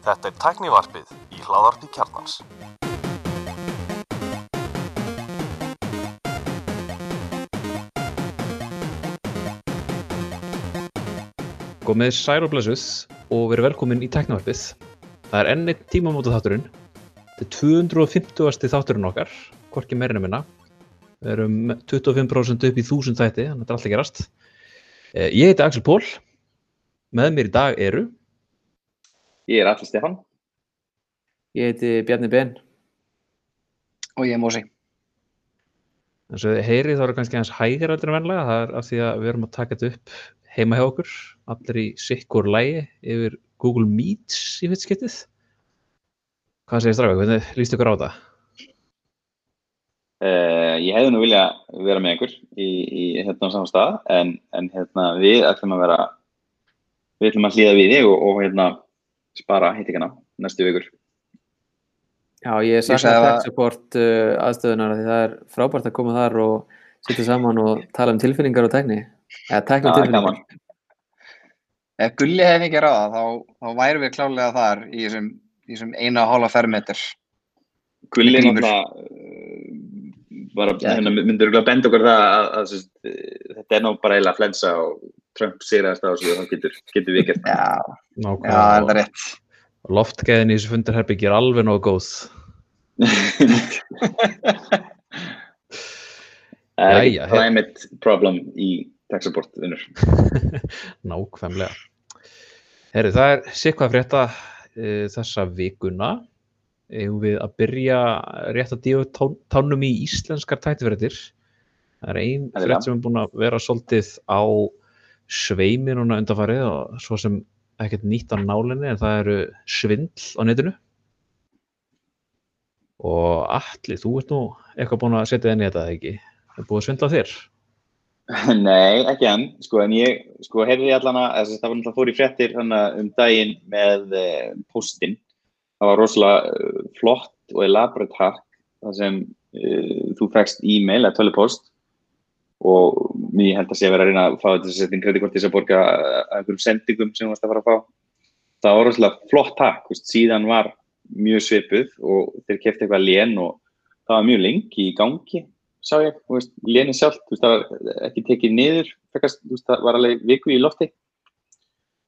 Þetta er tæknivarpið í hláðarpi kjarnans. Gómið sæl og verið velkomin í tæknivarpið. Það er enn einn tímamóta þátturinn. Þetta er 250. þátturinn okkar, hvorki meirinu minna. Við erum 25% upp í 1000 þætti, þannig að þetta er alltaf gerast. Eh, Ég heiti Axel Pól. Með mér í dag eru Ég er Alli Stefán. Ég heiti Bjarni Ben. Og ég er Mósi. eins og þið heyrið þá eru kannski hans hægir aldrei venlega. Það er af því að við erum að taka þetta upp heima hjá okkur. Allir í sikkur lægi yfir Google Meets í fyrst skiptið. Hvað segir strafið? Hvernig líst ykkur á þetta? Uh, ég hefði nú vilja vera með einhver í, í hérna á saman stað en, en hérna við ætlum að vera við ætlum að hlýða við þig og, og hérna spara hittingana næstu vikur. Já, ég sakna að- tech support uh, aðstöðunar af því það er frábært að koma þar og sitja saman og tala um tilfinningar og tækni. Eða tækni Já, og tilfinningar. Ef Gulli hefði ekki ráða, þá, þá værum við klálega þar í þessum, í þessum eina og hálfa fermeter. Gulli náttúrulega uh, bara Já. hérna, myndur að benda okkur það að, að, að, að þetta er nú bara eiginlega flensa og Trump sigrast á þessu og þá getur, getur við gert það. Já, já, Nákvæmlega. það er rétt. Loftgæðin í þessu fundarherbyggi er alveg nógu góð. Það er climate problem í support vinnur. Nákvæmlega. Herri, það er sikvað frétta uh, þessa vikuna. Eigum við að byrja rétt að díu tánum í íslenskar tættifréttir. Það er ein Endilega. frétt sem er búin að vera svolítið á sveimi núna undanfarið og svo sem ekkert nýtt á nálinni en það eru svindl á netinu. Og Atli, þú ert nú eitthvað búin að setja í þetta, ekki? Það er búið að svindla þér. Nei, ekki enn, sko, en ég, sko, heyrði allan að, þess að það var náttúrulega fór í þannig um daginn með eh, postin. Það var rosalega eh, flott og elaborate hack, þar sem eh, þú fækst e-mail eða tölupost og mér held að sé að vera að reyna að fá þetta inn kreditkort til þess að borga eh, einhverjum sendingum sem þú varst að fara að fá. Það var rosalega flott veist, síðan var mjög svipuð og þeir kefti eitthvað lén og það var mjög lengi í gangi sá ég, léni sjálf, veist, það var ekki tekið niður, fekast, veist, það var alveg viku í lofti.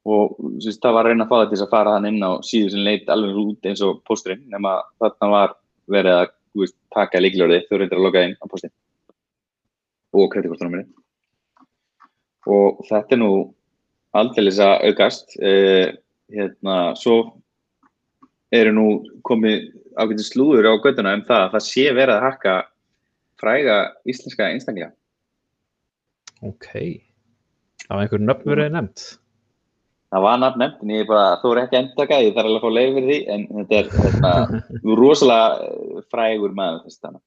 Og veist, það var að reyna að fá það til þess að fara hann inn á síðu sem leit alveg út eins og pósturinn, nema þarna var verið að, taka líkilorði þau reyndir að loka inn á póstin og kreditkortunumri og þetta er nú aldrei að aukast eh, hérna, svo eru nú komið ágætið slúður á göttuna um það að það sé verið að hakka fræga íslenska einstaklega. Ok. Það var einhver nöfn verið nefnt. Það var nafn nefnt, en ég bara, þú er ekki endaka, ég þarf alveg að fá leið fyrir því, en þetta er þetta, rosalega eh, frægur maður þess þannig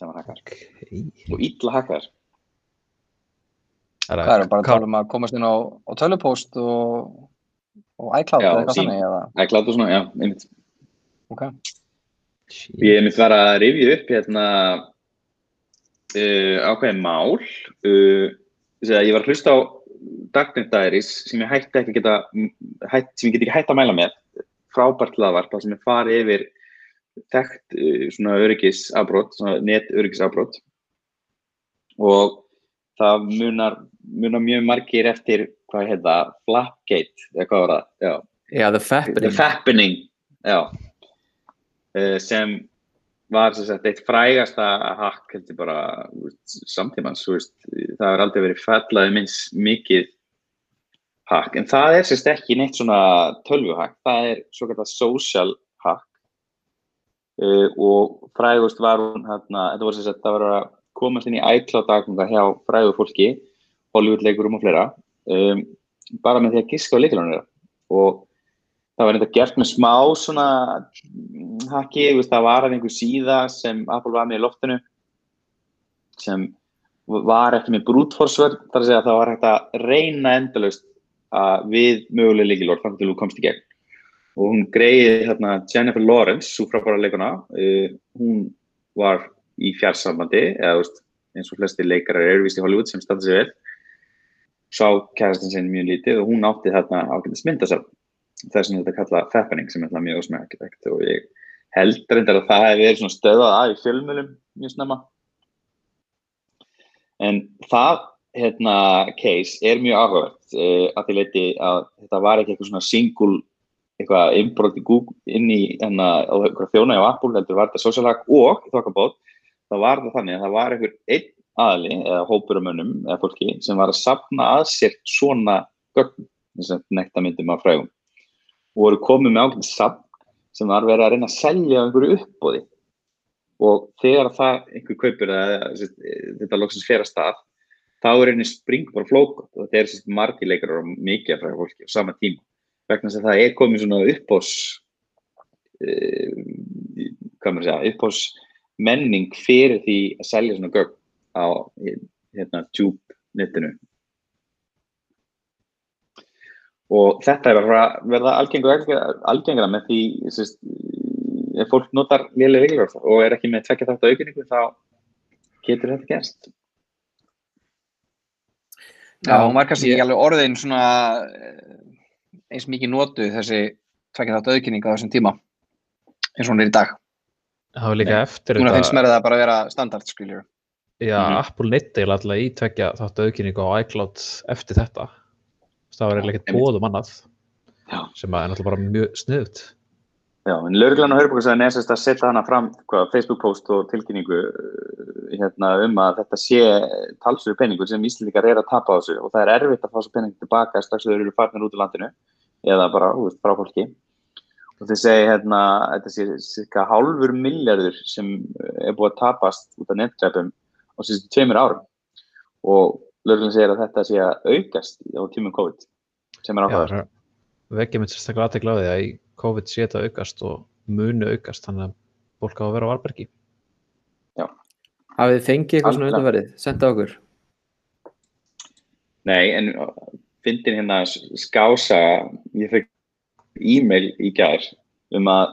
sem hann hakkar. Ok. Og illa hakkar. Hvað er bara að tala um að komast inn á, á tölupóst og, og iCloud eða eitthvað þannig eða? Það klátt og svona, já, einmitt. Ok. Ég er mitt var að rifja upp hérna uh, ákveðin mál. Uh, ég var að hlusta á Darknet Diaries sem ég hætti ekki að geta, hætt, sem ég get ekki hætt að mæla með. Frábært hlaðvarp, það sem ég fari yfir þekkt uh, svona öryggisafbrot, svona net öryggisafbrot. Og það munar, munar mjög margir eftir, hvað heita, Flapgate, eða hvað var það? Já. Já, The The Fappening. Fappening, já. Uh, sem var sagt, eitt frægasta hakk heldur bara samtímans, veist, það hefur aldrei verið fallaði minns mikið hakk, en það er sérst ekki neitt svona tölvuhakk, það er svo kallar social hakk uh, og frægust var hún hérna, þetta var sérst það var að komast inn í iCloud aðganga hjá frægu fólki, Hollywood-leikurum og fleira, um, bara með því að giska á leikilunum þeirra. Og það var þetta gert með smá svona haki, það var að einhver síða sem Apple var með í loftinu sem var ekki með brútforsvörð, þar að segja að það var hægt að reyna endalaust að við mögulega líkilort þannig til þú komst í gegn. Og hún greiði hérna Jennifer Lawrence, svo frábæra leikuna uh, hún var í fjarsambandi eða veist, eins og flesti leikarar eru vist í Hollywood sem standa sig vel sá kærastin sinni mjög lítið og hún átti þarna ákveðins myndasafn það sem þetta kalla fappening sem er mjög ósmægt og ég held reyndar að það hefur verið svona stöðað að í fjölmjölum mjög snemma. En það hérna case er mjög áhugavert uh, að því leiti að þetta var ekki eitthvað svona single eitthvað innbrot í Google inn í hérna á þjóna á Apple heldur var þetta social hack og þokkabót þá var það þannig að það var einhver einn aðli eða hópur af mönnum eða fólki sem var að sapna að sér svona gögn, þess að nekta myndum af frægum. Og voru komið með ákveðin sapn sem var verið að reyna að selja einhverju uppbóði og þegar það einhver kaupir að þetta loksins fer að stað þá er einnig spring bara flókot og þetta er sérst margileikar og mikið af frægum fólki á sama tíma. Vegna þess að það er komið svona uppbós uh, hvað maður segja uppbós menning fyrir því að selja svona gögn á hérna tube netinu og þetta er að verða algengra með því sérst, ef fólk notar liðlega reglur og er ekki með tvekja þátt að aukinningu þá getur þetta gerst. Já, hún var kannski ekki alveg orðin svona eins mikið notu þessi tvekja þátt aukinning á þessum tíma eins og hún er í dag. Það var líka Nei. eftir Núna þetta- finnst mér það bara að vera standard, skiljur Já, Mhm. Apple neytti eiginlega alltaf í tvekja þáttu auðkynningu á iCloud eftir þetta. Það var eiginlega ekkert bóðum annað Já. sem er náttúrulega bara mjög sniðut. Já, en lauruglan og hörbúkarsæðin er sérst að setja hana fram hvað, Facebook-post og tilkynningu uh, hérna, um að þetta sé talsverður peningur sem Íslandikar er að tapa á þessu og það er erfitt að fá þessu pening tilbaka strax þegar þeir eru farnir út úr landinu eða bara veist, frá fólki og þeir segi hérna þetta sé cirka hálfur milljarður sem er búið að tapast út af netgreipum á síðustu tveimur árum og lauruglan segir að þetta sé að aukast á tímum COVID sem er Já, áhugaður. vekkja mitt sérstaklega aðtekla á því að í COVID sé þetta aukast og muni aukast þannig að fólk á að vera á varbergi. Hafið þið fengið eitthvað svona undanverið? Senda okkur. Nei, en fyndin hérna skása, ég fekk e-mail í gær um að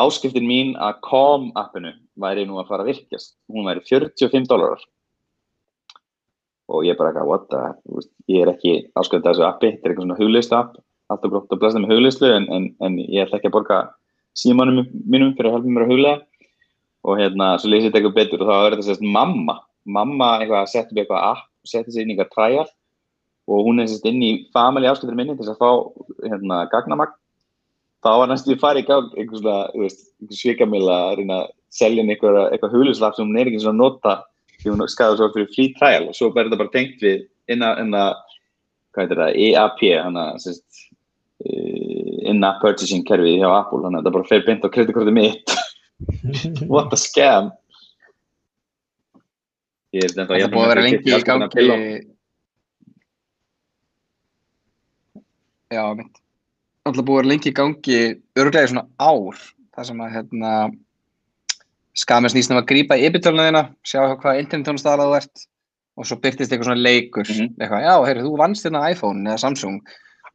áskriftin mín að Calm appinu væri nú að fara að virkjast. Hún væri 45 dólarar. Og ég bara eitthvað, what the, veist, ég er ekki áskrifin þessu appi, þetta er eitthvað svona hugleistu app, alltaf grótt að blasta með hugleistu, en, en, en ég ætla ekki að borga símanum mínum fyrir að hjálpa mér að huglega. Og hérna, svo lesið þetta eitthvað betur og þá er þetta sérst mamma, mamma eitthvað að setja upp eitthvað app, setja sér inn í eitthvað trial og hún er sérst inn í family áskiptur minni til þess að fá hérna, gagnamagn þá var næstu að fara í gang einhver svona, þú veist, einhver svikamila að reyna að selja henni eitthvað, hugluslapp sem hún er ekki svona að nota því hún skæður svo fyrir free trial og svo er þetta bara tengt við heitir það, EAP sérst in-app purchasing kerfið hjá Apple, þannig að þetta bara fer beint á kreditkortið mitt. What a scam. Ég þetta Það búið að vera lengi í gangi Já, mitt Alltaf búið að vera lengi í gangi örglega í svona ár þar sem að hérna skamir snýst um að grípa í yfirtölunina sjá hvað internettónustala þú ert og svo byrtist eitthvað svona leikur Mhm. eitthvað, já, heyrðu, þú vannst hérna iPhone eða Samsung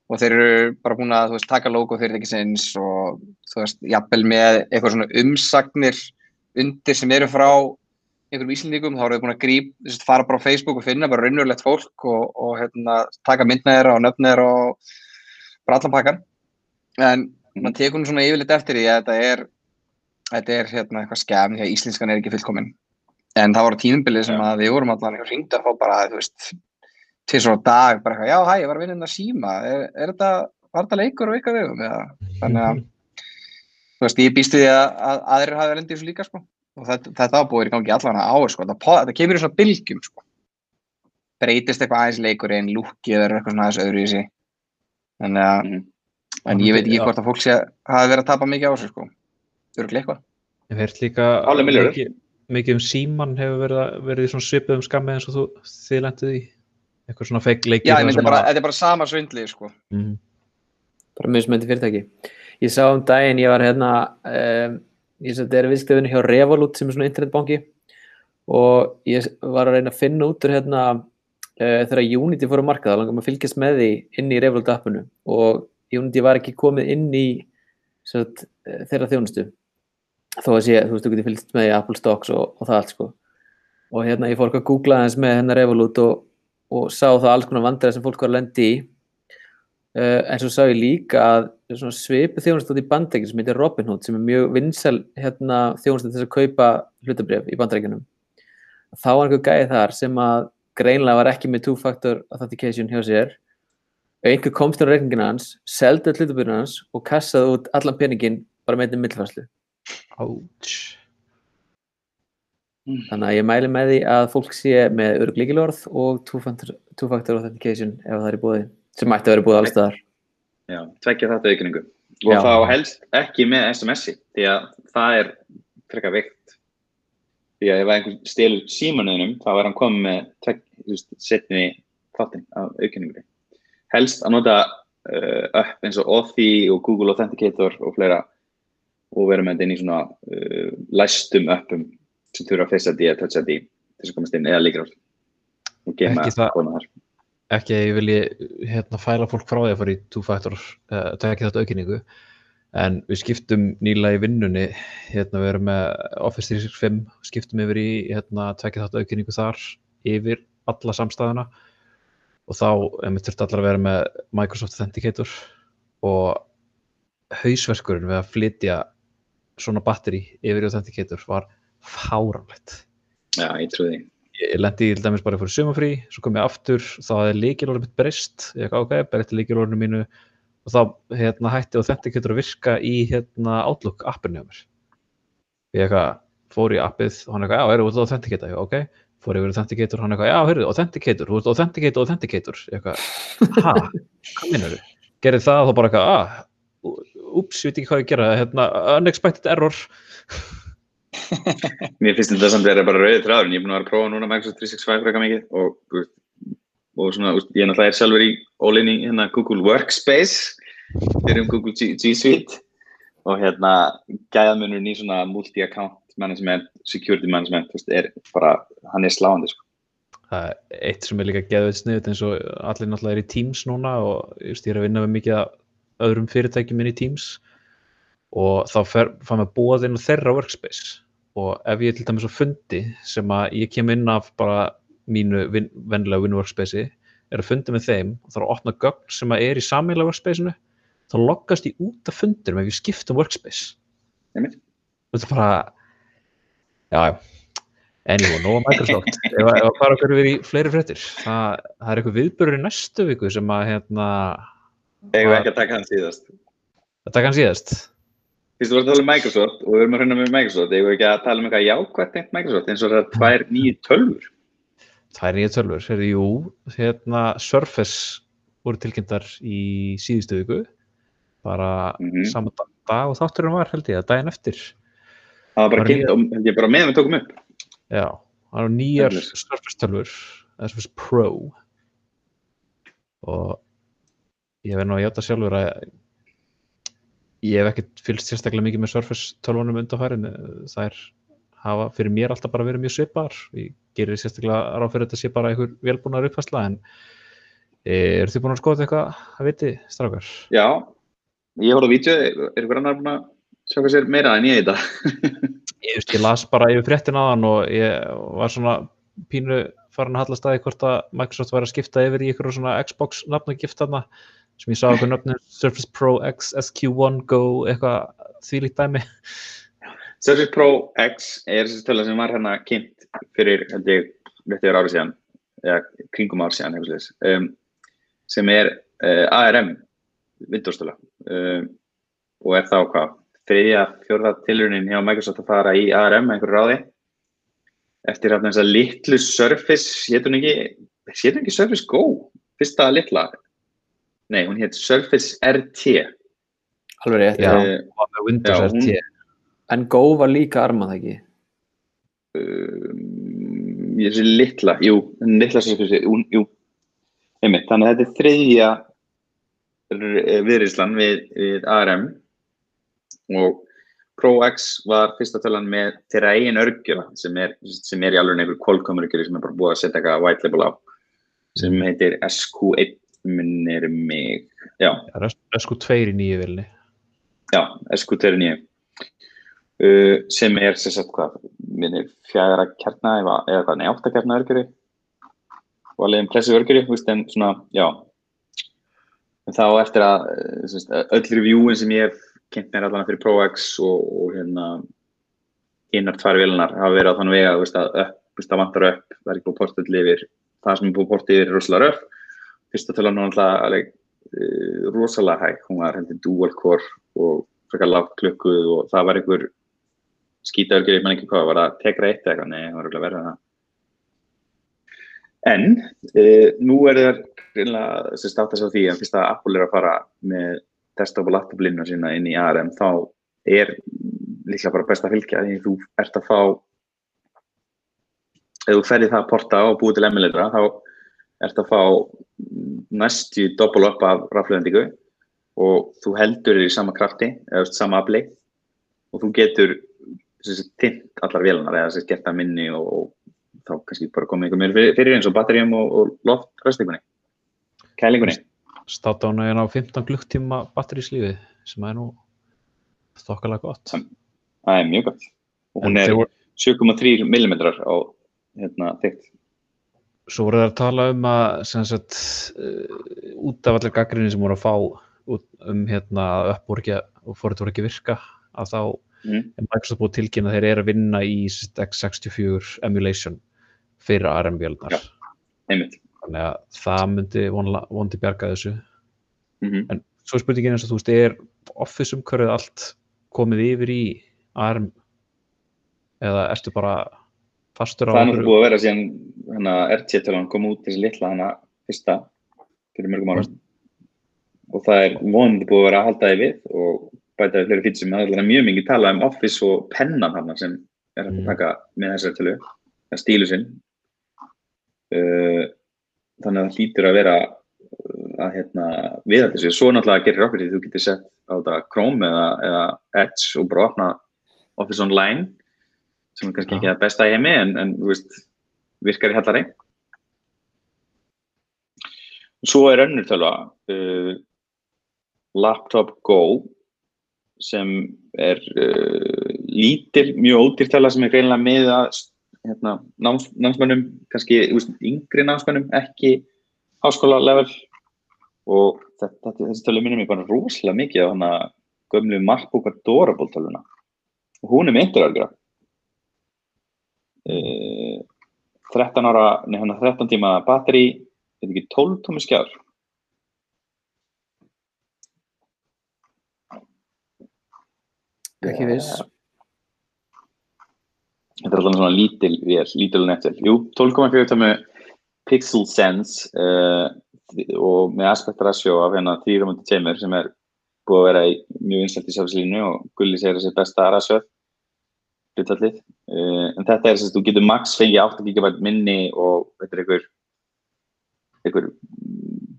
og þeir eru bara búin að, þú veist, taka logo fyrirtækisins og, þú veist, jafnvel með eitthvað svona umsagnir undir sem eru frá einhverjum íslendingum, þá eru þau búin að gríp, veist, fara bara á Facebook og finna bara raunverulegt fólk og, og hérna, taka myndna þeirra og nöfna þeirra og bara allan pakkan. En maður tekur nú svona yfirleitt eftir því að þetta er, þetta er hérna eitthvað skefn því að íslenskan er ekki fullkomin. En það voru tímabilið sem að við vorum allan eitthvað hringt að fá bara, þú veist, tvisar á dag, bara eitthvað, já, hæ, ég var að vinna inn að síma, er, er þetta, var þetta leikur á ykkar vegum? Eða, þannig að, þú veist, ég býst við að, að aðrir hafi verið þessu líka, sko. Og þetta, búið í gangi allan að ár, sko. Þetta, þetta kemur í svona bylgjum, sko. Breytist eitthvað aðeins leikurinn, lúkið er eitthvað svona aðeins öðru í sig. Þannig að, Mhm. En ég veit ekki hvort að fólk sé hafi verið að tapa mikið á þessu, sko. Örglega eitthvað. Ég heyrt líka mikið, mikið um síman hefur verið, að- verið í svona svipuðum skammi eins og þú, þið lendið í. Eitthvað svona feik leikir. Já, þar ég myndi sem bara, að- þetta er bara sama svindlið, sko. Mhm. bara mismöndi fyrirtæki. Ég sá um daginn, ég var hérna, um, ég þetta er viðskiptavinni hjá Revolut sem er svona internetbanki og ég var að reyna að finna út úr hérna uh, þegar Unity fór á markað, þá langar maður að fylgjast með því inn í Revolut appinu og Unity var ekki komið inn í sagt, eh, þeirra þjónustu. Þó að sé, þú veist, þú getur fylgst með í Apple Stocks og, og það allt sko. Og hérna ég fór ekki að googla aðeins með hennar Revolut og, og sá það alls konar vandræði sem fólk var að lendi í. Uh, en svo sá ég líka að svipu þjónustátt í bandreikin sem heitir Robinhood sem er mjög vinsæl hérna, þjónustátt til þess að kaupa hlutabrif í bandreikinum þá var einhver gæði þar sem að greinlega var ekki með two-factor authentication hjá sér og einhver komst á reikningin hans seldi all hlutabrifin hans og kassaði út allan peningin bara með þetta millfærslu Ouch. Þannig að ég mæli með því að fólk sé með örglíkilorð og two-factor authentication ef það er í búið sem mætti að vera í búið allstaðar. Já, tveggja þetta aukningu. Og Já. þá helst ekki með SMS-i, því að það er frekar veikt. Því að ef einhver stelur símanuðinum, þá er hann komið með tvegg, þú veist, setni þáttinn af aukningu. Helst að nota uh, upp eins og Authy og Google Authenticator og fleira og vera með þetta inn í svona uh, læstum uppum sem þurfa að Face ID eða Touch ID til þess að komast inn eða líka og gema Ekki það- kona þar. ekki að ég vilji hérna, fæla fólk frá því að fara í two-factor uh, tekja þetta aukinningu. En við skiptum nýlega í vinnunni hérna við erum með Office 365 skiptum yfir í hérna, tekja þetta aukinningu þar yfir alla samstæðuna og þá einmitt þurfti allar að vera með Microsoft Authenticator og hausverkurinn við að flytja svona batteri yfir í Authenticator var fáránlegt. Já, ég trúi því. ég lendi til dæmis bara fyrir sumafrí svo kom ég aftur, þá hafði líkilorðið mitt breyst. Ég ekki ok, breytti líkilorðinu mínu. Og þá hérna, hætti Authenticator að virka í hérna, Outlook appinu hjá mér. Ég eitthvað fór í appið og hann eitthvað, já, eru þú Authenticator, já, ok fór yfir Authenticator, hann eitthvað, já, heyrðu, Authenticator þú ert Authenticator, Authenticator. Eitthvað, ha, hvað minnur gerði það þá bara eitthvað, ah úps, ég veit ekki hvað ég gera, hérna, unexpected error. Mér finnst þetta samt að vera bara rauðið þráður en ég er búin að vera að prófa núna Microsoft 365 frekar mikið og, veist, og svona, veist, ég er náttúrulega er sjálfur í í hérna, Google Workspace. Fyrir um Google G, G Suite. Og hérna gæðamunurinn í svona multi-account management, security management, veist, er bara, hann er sláandi, sko. það er eitt sem er líka geðveit sniðut eins og allir náttúrulega er í Teams núna og just, ég er að vinna með mikið öðrum fyrirtækjum inn í Teams og þá fann maður búað inn á þeirra workspace. Og ef ég er til dæmis á fundi sem að ég kem inn af bara mínu vin, venlega win workspace er að fundi með þeim og þarf að opna gögn sem að er í sammeila workspaceinu þá loggast ég út af fundirum ef ég skipt um workspace. Þetta er bara já, já Anyway, nóga Microsoft. ef að að fara okkur yfir í fleiri fréttir, það, það er eitthvað viðbörur í næstu viku sem að hérna, við ekki að taka hann síðast. þetta kann síðast. Fyrst þú varst að tala um Microsoft og við erum að hreina með Microsoft, við ekki að tala um eitthvað jákvæmt tengt Microsoft eins og það er tvær nýju tölfur. Tvær nýja tölfur, heyrðu, jú, hérna Surface voru tilkynntar í síðustu viku, bara Mhm. sama dag, dag og þátturinn var held ég, að daginn eftir. Það var bara kynnt og ég bara meðan við tókum upp. Já, það eru nýjar Tölvur. Surface Pro og ég verð nú að hjáta sjálfur að ég hef ekkert fylgst sérstaklega mikið með Surface tölvunum undanfærin þær hafa fyrir mér alltaf bara verið mjög svipar ég gerir sérstaklega ráð fyrir þetta sé bara einhver velbúnar uppfærsla en eru þið búin að skoða eitthvað að viti, strákar? Já, ég horfði á vídeo, er ykkur annar búin að sjá hvað sér meira en ég í þetta? Ég, ég las bara yfir fréttin aðan og ég var svona pínu farin að halla staði hvort að Microsoft væri að skipta yfir í ykkur svona Xbox nafnagift þarna sem ég sá okkur nöfnir Surface Pro X, SQ1 Go eitthvað þvílíkt dæmi. Surface Pro X er þessi töla sem var hérna kynnt fyrir, held ég, rétt yfir árið síðan, eða kringum ár síðan, um, sem er uh, ARM Windows töla. Um, og er þá hvað, þriðja, fjórða tilurin hjá Microsoft að fara í ARM einhverju ráði eftir hérna þess að litlu Surface, hétt hún ekki, hétt hún ekki Surface Go, fyrsta litla, nei, hún hétt Surface RT. Alveg rétt. Já. Eh, og með Windows Já, RT hún- En Go var líka armað það ekki. um, ég sé litla, jú, litla Surface, jú, jú. Einmitt, þannig að þetta er þriðja viðriðslan við, við ARM og Pro X var fyrsta tölan með þeirra eigin örgjura sem er, sem er í alveg einhver Qualcomm örgjuri sem er bara búið að setja eitthvað white label á sem heitir SQ1 minnir mig, já, SQ2 í nýju vilni já, SQ29 uh, sem er sem sagt hvað, minnir fjara kjarna eða, eða hvað, nei, átta kjarna örgjuri og alveg örgjuri, þú veist, en svona, já. En þá eftir að eh, öll reviewin sem ég hef kynnt mér allan fyrir ProX og, og hérna hinnar tvær vélunar hafa verið á þann vega veist, að upp, veist, það vantar upp það er ekki búið portið yfir. Það sem er búið portið yfir er rosalega röf fyrsta tölan var alveg uh, rosalega hæg, hún var heldur dual core og frekar lágt klukkuð og það var einhver skýtaörgjur, ég menn ekki hvað, var það tegra eitt eitthvað, nei, það var örugglega verið það. En uh, nú er það greinlega sem státt að sjá því að fyrst að Apple er að fara með desktop og laptop línuna sína inn í ARM þá er líklega bara best að fylgja því þú ert að fá ef þú ferði það að porta og búið til emulatora þá ert að fá næstu doppel upp af raflöðendingu og þú heldur þér í sama krafti eða sama afli og þú getur tint allar vélunar eða gert að minni og, og þá kannski bara komið einhver meir fyrir, fyrir eins og batteríum og, og loftröstingunni kælingunni Státt á hann á 15 klukktíma batteríslífi sem er nú þokkalega gott. það er mjög gott og hún En er þeir voru- 7,3 mm á hérna, þygt Svo voru það að tala um að sem sagt, uh, út af allir gaggrinni sem voru að fá um hérna að upp voru ekki að- og að virka að þá mm. er Microsoft búið tilkynna að þeir eru að vinna í sem sagt, x64 emulation fyrir ARM-vélnar. Einmitt Þannig að það myndi vonla- vonandi bjarga þessu. mm Svo er spurningin eins og þú veist, er Office umhverfið allt komið yfir í ARM eða ertu bara fastur á það er náttúrulega búið að vera síðan RT-tölan kom út þessi litla hana fyrsta fyrir mörgum árum. Og það er vonandi búið að vera að halda því við og bæta við fleiri fítsum það er mjög mikið talað um Office og pennan hana sem er að taka með þessari tölu það stílu sinn. Uh, þannig að það hlýtur að vera uh, að hérna við þessu, svo náttúrulega gerir okkur því þú getur sett á þetta Chrome eða, eða Edge og bara opna Office Online sem er kannski ekki það besta í heimi en, en þú veist, virkar í hallari Svo er önnur tölva uh, Laptop Go sem er uh, lítil, mjög ódýr tölva sem er greinlega með að hérna, náms, námsmönnum, kannski veist, yngri námsmönnum, ekki háskóla level. Og þetta, þessi tölva minnum ég bara rosalega mikið á hana gömlu MacBook Adorable tölvuna. Og hún er einhverjargra uh, 13 ára, nei hann 13 tíma batteri, þetta ekki 12 tómi skjár? Ekki viss þetta er alltaf svona lítil vél, lítil og netvél jú, 12,4 tómi Pixel Sense uh, og með aspect ratio af hérna 3.2 sem er búið að vera í, mjög vinsælt í sjálfslínu og Gulli segir þessi besta ratio hlutallið uh, en þetta er þess að þú getur max fengið 8 GB minni og þetta er einhver einhver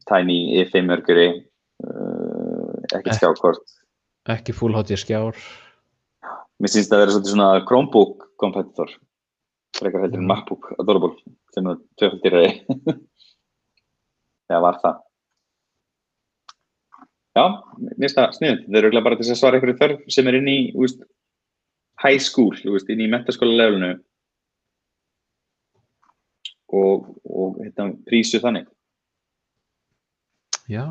tiny E5 örguri uh, Eh. skjákort ekki full HD skjár mér syns það að vera svolítið svona Chromebook competitor. Frekar heldur en Mm. MacBook Adorable sem er tvöfaldir eða var það. Já, mér finnst það sniðund þeir eru bara til að svara einhverju þörf sem er inn í úst, high school, veist, inn í metaskóla levelinu. Og, og hérna, prísu þannig. Já.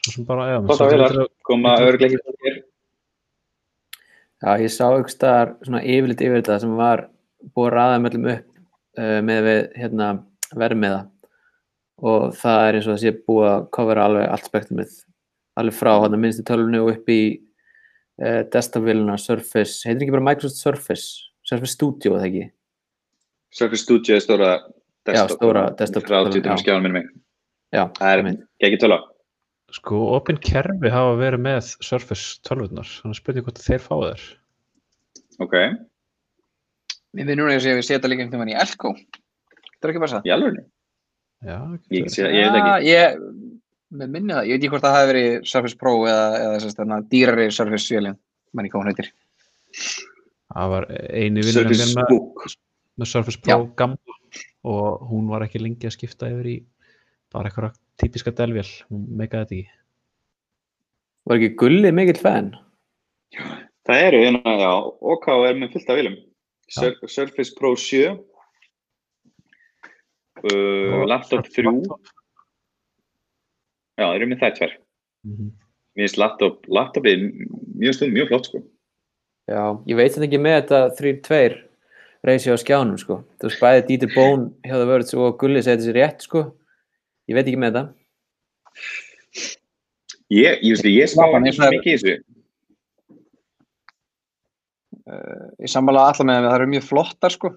Svo sem bara, já, að sem vera. þetta- koma þér Já, ég sá ykkur staðar svona yfirleitt yfir þetta sem var búið að ræða mellum upp uh, með við hérna vermiða og það er eins og það sé búið að covera alveg allt spektrumið. Alveg frá hann að minnstu tölunni og upp í uh, desktop-véluna Surface, heitir ekki bara Microsoft Surface? Surface Studio, eða ekki? Surface Studio er stóra Já, stóra desktop 30 já. tómi skjáðan minn mig Já, það er ekki töla Sko, Open Kerfi hafa verið með Surface 12-unar, þannig að spurning hvort þeir fá þær. ok, Við finnum núna að sé að við setja líka einhvern veginn í Elko. Það er ekki bara það. í alveg Já, ég, veit ekki Ég, með minni það, ég veit ekki hvort það hafi verið Surface Pro eða, eða sérst, þarna, dýrari Surface vélinn, mann ekki hvað hún heitir. það var eini vinnur með, með Surface Pro gamla og hún var ekki lengi að skipta yfir í bara eitthvað típiska delvél, hún meikaði þetta ekki. Var ekki Gulli mikill fan? Það eru, hérna, já, OK er með fullt af vilum. Sur Surface Pro 7, uh, laptop 3, Já, eru með það tvær. Mhm. Mér finnst laptop, laptopið mjög stund, mjög flott sko. Já, ég veit þetta ekki með þetta 3-2 reysi á skjánum sko. Þú veist bæði Dieter Bón hjá það vörðs og Gulli segði þessi rétt sko. Ég veit ekki með þetta. Ég, ég, veist, ég spá ég svo sagði- mikið í þessu. Ég sammála allar með að það eru mjög flottar sko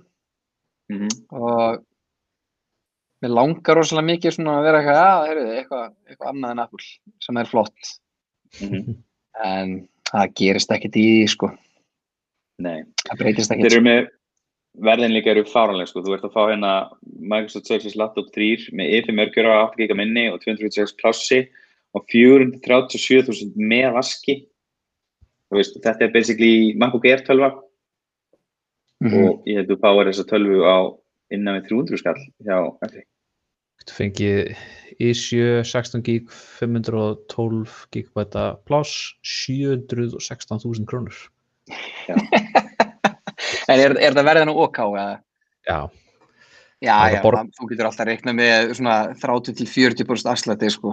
Mm og mér langar rosalega mikið svona að vera eitthvað, já, heyrðu, eitthvað, eitthvað annað en Apple sem er flott -hmm. en það gerist ekkert í því sko, Nei. það breytist Þeir ekkert eru með verðin líka eru fáranlega sko. Þú ert að fá hérna Microsoft Surface Laptop 3 með yfir mörgjur á 8 GB minni og 256 plássi og 437.000 með vaski. Veist, þetta er basically MacBook Air 12 Mhm. og ég held þú fáir þessa 12 á innan við 300 skall hjá Apple. Þú fengið i7 16 gig 512 gigbæta pláss 716.000 krónur En er, er það verðin á OK eða? Já, Já, já, það, þú getur alltaf reiknað með svona 30 til 40% afslætti sko.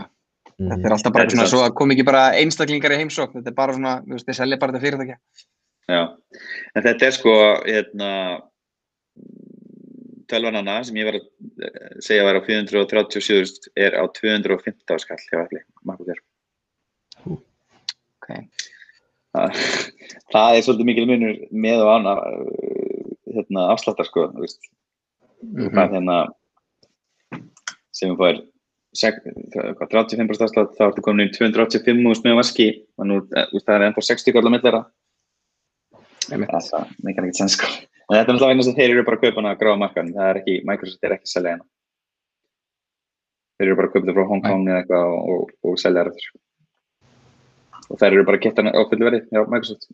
Þetta mhm. er alltaf bara svona svo að kom ekki bara einstaklingar í heimsókn, þetta er bara svona, þú veist, þeir selja bara þetta fyrirtækja. Já, en þetta er sko hérna tölvanana sem ég var að eh, segja var á 437 er á 215 skall hjá Apple MacBook Air. Ok. Það, það er svolítið mikil munur með og ána hérna, afsláttar sko, þú veist, Mhm. hvað hérna sem við hvað, 35% afslátt þá ertu komin í 285 mús með vaski og nú, eh, það er ennþá 60 kallar millera. Það meikar ekkert sens sko. En þetta er vegna þess að þeir eru bara að kaupa hana að gráða markan það er ekki, Microsoft er ekki að selja hana. Þeir eru bara að kaupa þetta frá Hong Kong eða eitthvað og, og, og selja þetta og þeir eru bara að geta hana á fullu verði já, Microsoft.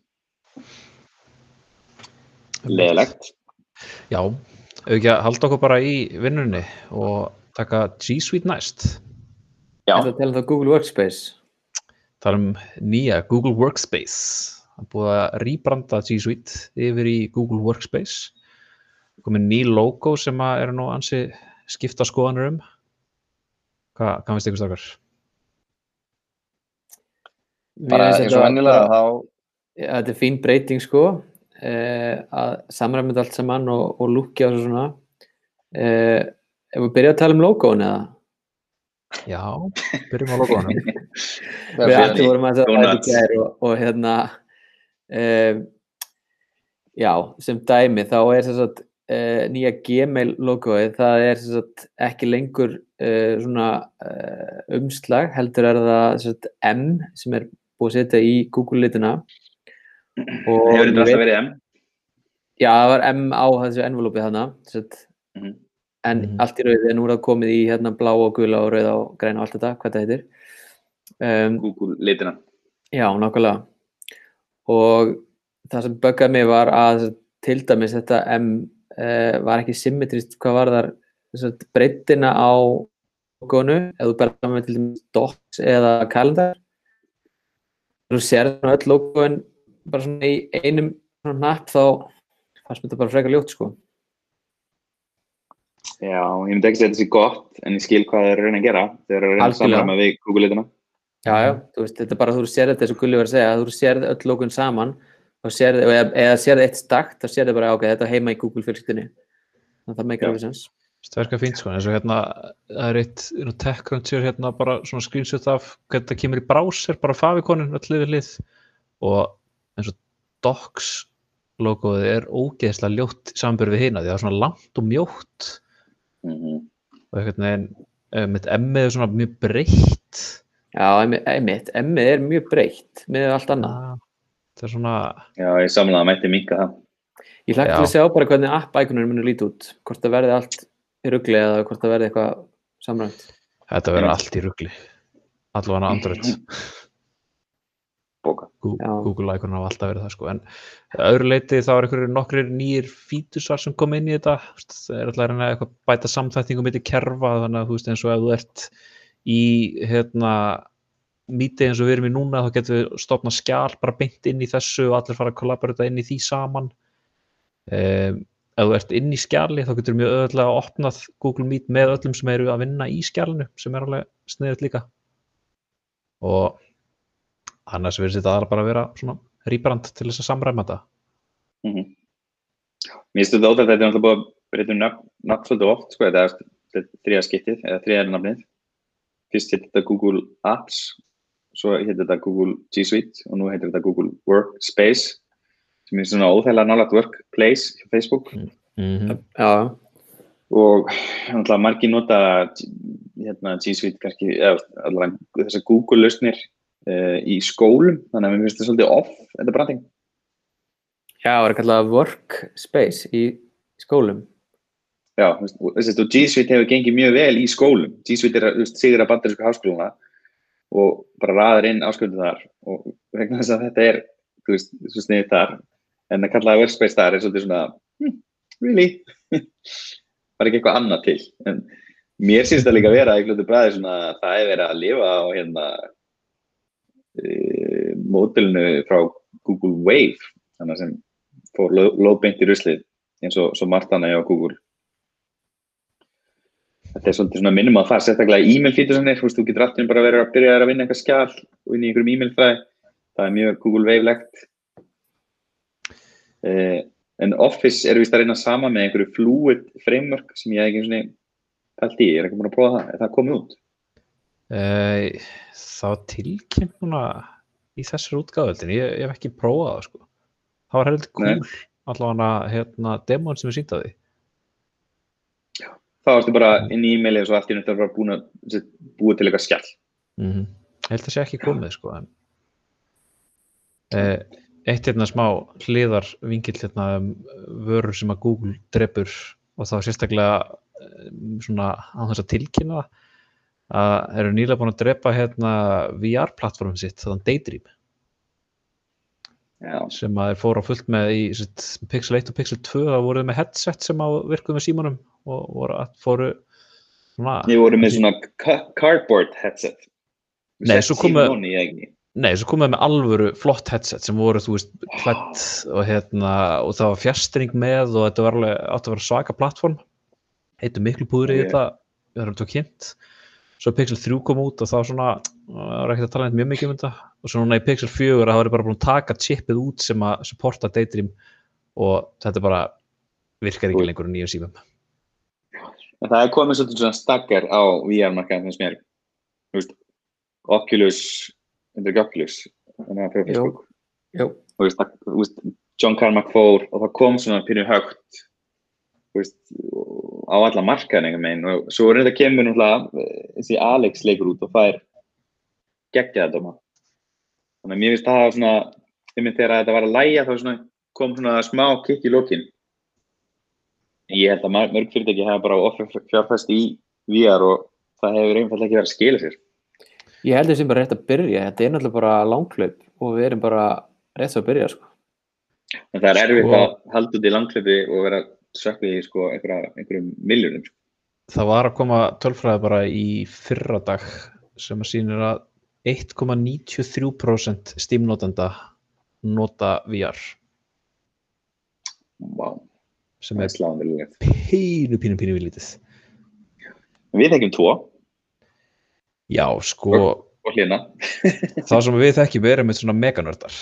Leðilegt Já, ef ekki að halda okkur bara í vinnunni og taka G Suite næst? Já, Þetta til það Google Workspace. Það um nýja Google Workspace. Það er búið að rýbranda G Suite yfir í Google Workspace. Komið ný logo sem að eru nú ansi skipta skoðanur um. Hvað, hvað finnst ykkur stakar? Bara eins og vennilega þá, þetta er fín breyting sko. Eh, að samræmið allt saman og, og lúkja og svona. Eh, ef við byrja að tala um logoin eða? Já, byrjum á logoanum við það ættum vorum að það Donuts. er og, og hérna eh, já, sem dæmi þá er þess að eh, nýja Gmail logoið það er sem sagt, ekki lengur eh, svona eh, umslag heldur er það sem sagt, M sem er búið að setja í Google litina og hefur þetta alltaf verið M Já, það var M á þessu envelopi þarna sett, Mhm. en Mhm. allt í rauði en nú er það komið í hérna blá og gula og rauða og græna og allt þetta, hvað það heitir um, Google litina Já, nákvæmlega og það sem böggaði mig var að sem sagt, til dæmis þetta M uh, var ekki symmetrist hvað var þar sagt, breyttina á logoinu, ef þú bara saman með til dæmis docs eða kalendar þú sér svona öll logoin bara svona í einum hnapp þá fannst mér þetta bara frekar ljótt sko. Já, ég myndi ekki segja þetta sé gott en ég skil hvað þeir eru að reyna að gera. Þeir eru að reyna að samræma við Google litina Já, já, þú veist, þetta er bara þú sér þetta eins og Gulli var að segja, að þú sér öll logoin saman þá sér, eða, eða sér eitt stakt þá sér þið bara, ok, þetta er heima í Google fjölskyldinni þannig að það meikar alveg sens Er eitthvað fínt sko, eins og hérna það er eitt you know, TechCrunch er hérna bara svona screenshot af hvernig það kemur í browser bara favikonin öll hlið við hlið og eins og Docs logoið er ógeðslega ljótt samanbyrð við hina því það er svona langt og mjótt. Mm og einhvern veginn mitt emmið er svona mjög breytt Já, einmitt, emmið er mjög breytt með allt annað. það er svona já, ég samlaði að mætti minka það. Ég Já. að sjá bara hvernig app-ækunum munur líti út, hvort það verði allt í rugli eða hvort það verði eitthvað samrænt. þetta verður Mm. allt í rugli. Allavega Android. Bóka. Gú- Já. Google Icon hafa alltaf verið það sko. En öðru leiti þá er einhverjir nokkrir nýjir fítusar sem kom inn í þetta. Það er alltaf að reyna eitthvað að bæta samþættingum mitt í kerfa þannig að þú veist eins og ef þú ert í hérna mítið eins og við erum í núna þá getum við stopna skjál bara beint inn í þessu og allir fara að kollaborita inn í því saman. Um, ef þú ert inn í skjali þá getur mjög öðvöldlega opnað Google Meet með öllum sem eru að vinna í skjalinu sem er alveg sniðið líka. Og annars verður þetta aðra bara að vera svona rýbrand til þess að samræma þetta. Mm Mér finnst þetta að þetta er náttúrulega búið að breyta um nafn, svolítið oft, sko, þetta er, þriða skiptið, eða þriða er nafnið. Fyrst heitir þetta Google Apps, svo heitir þetta Google G Suite og nú heitir þetta Google Workspace, sem er svona óþægilega nálægt Workplace hjá Facebook mm -hmm. Já, og náttúrulega margir nota hérna, G Suite kannski, eða þessar Google lausnir uh, í skólum, þannig að mér finnst þetta svolítið off, þetta branding. já, það er kallað workspace í skólum. Já, þú veist, þessi, og G Suite hefur gengið mjög vel í skólum. G Suite er, þú veist, sigur að bandarísku háskóluna og bara raðar inn ásköndum þar og vegna þess að þetta er, þú veist, svo sniðið þar en að kalla það workspace þar er svolítið svona hm, really? var ekki eitthvað annað til. En mér syns það líka vera í glötu bræði svona að það er verið að lifa á hérna e, mótilinu frá Google Wave þannig sem fór lóðbeint í ruslið eins og margt annað hjá Google. Þetta er svolítið svona minnum að það sérstaklega e-mail fítur sem er, þú getur alltaf bara verið að byrja að vinna eitthvað skjál og inn í einhverjum e-mail fræði það er mjög Google Wave-legt en Office er vist að reyna sama með einhverju fluid framework sem ég ekki svona pælt í, ég er ekki búin að prófa það er það komið út? Uh, það var tilkynnt núna í þessar útgáðöldin, ég, ég hef ekki prófað það sko. Það var heldur cool, allavega hérna demón sem við sýnda því. þá ertu bara inn í e-maili og svo allt í náttúrulega bara búin að búið til eitthvað skjall Mm -hmm. Held að sé ekki komið sko. En, uh, eitt hérna smá hliðar vingill hérna um vörur sem að Google drefur og þá sérstaklega um, svona á þess að tilkynna að eru nýlega búin að drepa hérna VR-plattformum sitt, þannig Daydream. Já, sem að þeir fóru á fullt með í sitt, Pixel 1 og Pixel 2 þá voru þeir með headset sem á virkuð með símanum og voru að fóru svona, ég voru með svona ca- cardboard headset. Nei, svo komu- nei, svo komum við með alvöru flott headset sem voru, þú veist, klætt og hérna, og það var fjastring með og þetta var alveg átt að vera svaka plattform heitum miklu púður í þetta það var þetta kynnt. Svo Pixel 3 kom út og þá svona það var ekkert að tala neitt mjög mikið um þetta. Og svo núna í Pixel 4 að það var bara búin að taka chipið út sem að supporta Daydream og þetta bara virkar ekki lengur nýjum símum. En það er komið svolítið svona stakkar á VR-markaðin þetta er Oculus, að það- þú veist, John Carmack fór og það kom svona pínu högt, veist, á alla markaðin og svo er þetta kemur eh, þessi Alex leikur út og fær geggja þetta dóma. Þannig að mér finnst það svona, einmitt þegar þetta var að læja þá svona, kom svona smá kikk í lokin. Ég held að mörg fyrirtæki hafa bara offer fjárfæst í VR og það hefur einfallega ekki verið að skila sér. Ég held þessum bara rétt að byrja. Þetta er náttúrulega bara langklaup og við erum bara rétt að byrja, sko. En það er erfitt Sko- að halda út í langklöpi og vera sökku í sko, einhverja, einhverjum miljónum. það var að koma tölfræði bara í fyrra dag sem að sýnir að 1,93% Steam-notenda nota VR Vá, sem er viljulegt. pínu, pínu, pínu vilítið. Við þekkjum tvo Já, sko, það sem við þekkjum við erum með svona meganördar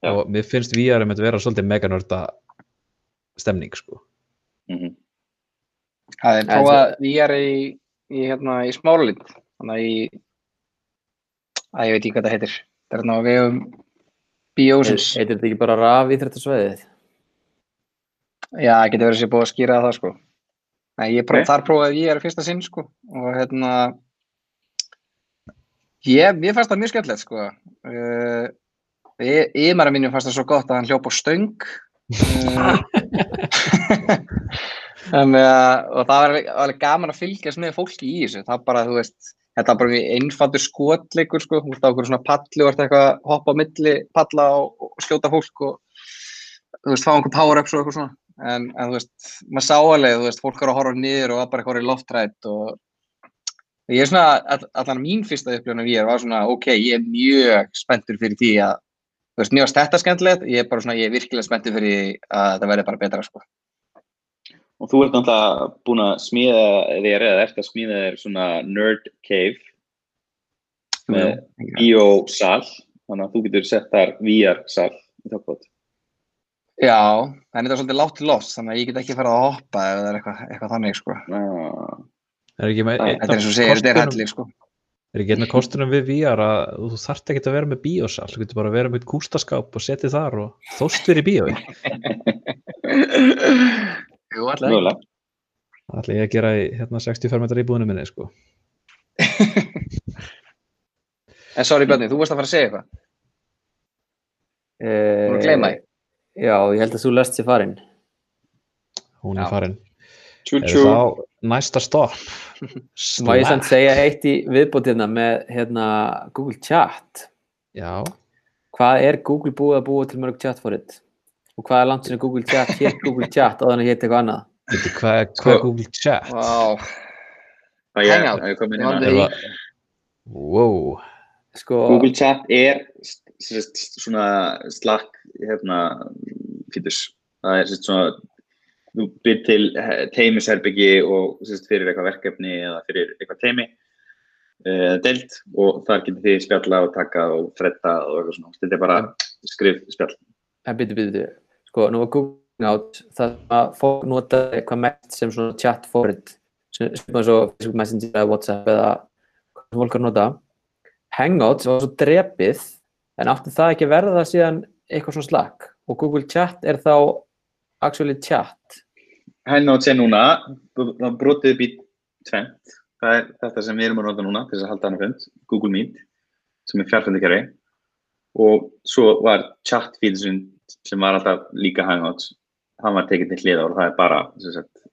Já. og mér finnst VR um að vera svolítið meganörda stemning, sko. Mm Það er En prófað VR í, í, hérna, í smáralind, þannig að í, að ég veit ekki hvað það heitir. Það er hérna á vegum Bíósins. Heitir þetta ekki bara raf íþrættasvæðið? Já, það getur verið sér búið að skýra það, sko. Nei, ég próf, þar prófaði VR í fyrsta sinn, sko, og hérna, ég, mér fannst það mjög skemmtilegt, sko. Uh, Ímara mínum fannst það svo gott að hann hljóp á stöng. Uh, Þannig að, það var alveg, alveg gaman að fylgjast með fólki í þessu. Það bara, þú veist, þetta var bara mjög einfaldur skotleikur, sko, þú veist, á okkur svona palli og eitthvað að hoppa á milli palla og, og skjóta fólk og, þú veist, fá einhver power-ups og eitthvað svona. En, en, þú veist, maður sá alveg, þú veist, fólk er að horfa niður og var bara eitthvað í loftrætt og ég er svona, all, allan mín fyrsta upplifun af ég var svona, ok, ég er mjög spenntur fyrir því að, þú veist, mjög varst þetta skemmtilegt, ég er bara svona, ég er virkilega spenntur fyrir því að þetta verði bara betra, sko. Og þú ert náttúrulega búin að smíða þér eða ert að smíða þér svona nerd cave. með bíósal þannig að þú getur sett þar VR-sal í þokkbót Já, en þetta er svolítið látt loss, þannig að ég get ekki farið að hoppa það er eitthvað, eitthvað þannig, sko. ah. Er ekki með Þetta er og segir, þetta er kostunum- hellig, sko. er ekki einn af kostunum við VR að þú þarft ekki að vera með bíósal, þú getur bara að vera með kústaskáp og setið þar og þóst fyrir bíói. Jú, Það ætla ég að gera í hérna 65 metrar íbúðinu minni, sko. En sorry, Bjarni, þú varst að fara að segja eitthvað. Þú voru að gleyma því. Eh, Já, ég held að þú lest sér farin. Hún Já. er farin. Tjú, Er tjú. þá næsta stopp? Má ég samt segja eitt í viðbót hérna með hérna, Google Chat. Já, Hvað er Google búið að búa til mörg chat for it? Og hvað er langt sinni Google Chat hétt Google Chat á þannig hétt eitthvað annað? veitu hvað, er- Sko- hvað er Google Chat? Ég- Hangout. það... Wow, Sko, Google Chat er svona Slack hérna fítus. Það er svona þú byrð til eh, teimisherbyggi og sérst fyrir eitthvað verkefni eða fyrir eitthvað teimi uh, deilt og þar getur þið spjalla og taka og fretta og eitthvað svona. Þetta er bara skrif spjall. en byrju, byrju, byrju. Sko, nú var Google Hangout það að fólk nota eitthvað mest sem svona chat for it sem eins og Facebook Messenger eða WhatsApp eða hvað sem fólk er að nota. Hangouts var svo drepið en átti það ekki verða síðan eitthvað svona Slack og Google Chat er þá actually chat. Hangout sé núna, það brotið upp í tvent. Það er þetta sem við erum að nota núna til þess að halda hana fund, Google Meet, sem er fjarfundikari. Og svo var chat feedsun sem var alltaf líka Hangouts, hann var tekið til hliða og það er bara sem sagt,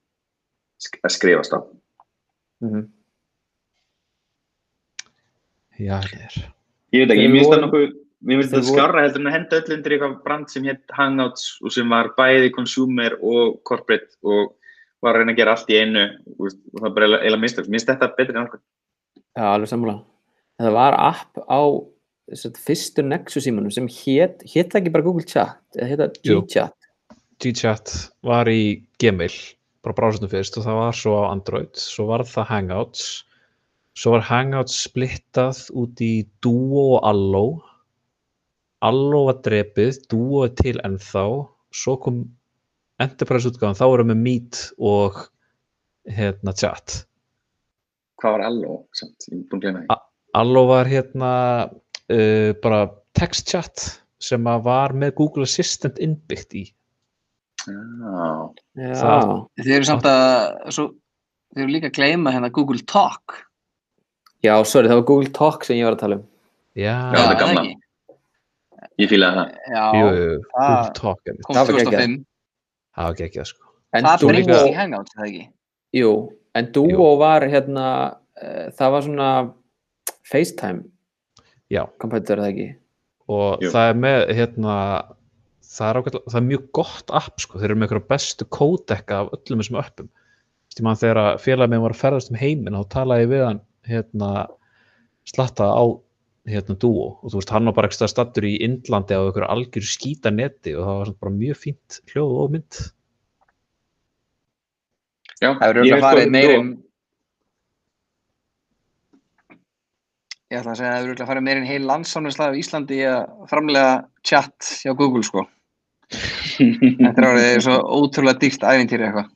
að skrifast á. Mm já, það er. Ég veit ekki, það voru- nokkuð, mér finnst voru- skarra heldur en að henda öll undir eitthvað brand sem hétt Hangouts og sem var bæði consumer og corporate og var að reyna að gera allt í einu og það var bara eiginlega- eiginlega mistök. Mér finnst þetta betri en okkur. Já, alveg sammála. En Það var app á sagt, fyrstu Nexus símanum sem hét, hét það ekki bara Google Chat eða hét það. G-Chat. G-Chat var í Gmail, bara bráðsöndum fyrst og það var svo á Android, svo var það Hangouts, svo var Hangouts splittað út í Duo og Allo, Allo var drepið, Duo er til ennþá, svo kom Enterprise útgáðan, þá vorum við Meet og hérna Chat. Hvað var Allo? Samt, ég er búin að gleyma því. Allo var hérna uh, bara text chat sem að var með Google Assistant innbyggt í. Já, Já, Það- Þið eru samt að, svo, þið eru líka að gleyma hérna Google Talk. já, sorry, það var Google Talk sem ég var að tala um. Já, Já, það er gamla. Ég fílaði það. Já, jú, jú, það- kom það var geggjað. 2005. það var það sko. En Það breytist í Hangouts, er það ekki? jú, en Duo var hérna, uh, það var svona FaceTime Já, kompetitor, eða ekki? og Jú. það er með hérna, það er, ágætlega, það er mjög gott app sko, þeir eru með einhverja bestu kódekka af öllum þessum appum. Þú veist, þegar félagið minn var að ferðast um heiminn þá talaði ég við hann hérna, slatta á hérna Duo og þú veist, hann var bara ekki stattur í Indlandi á einhverju algjöru skýta neti og það var samt bara mjög fínt hljóð og mynd. Já, Það eru er farið meir en Ég ætla að segja að það eru örugglega farið meir en heil landsámnesla af Íslandi í að framlega chat hjá Google sko. Þetta er orðið svo ótrúlega dýrt ævintýri eitthvað.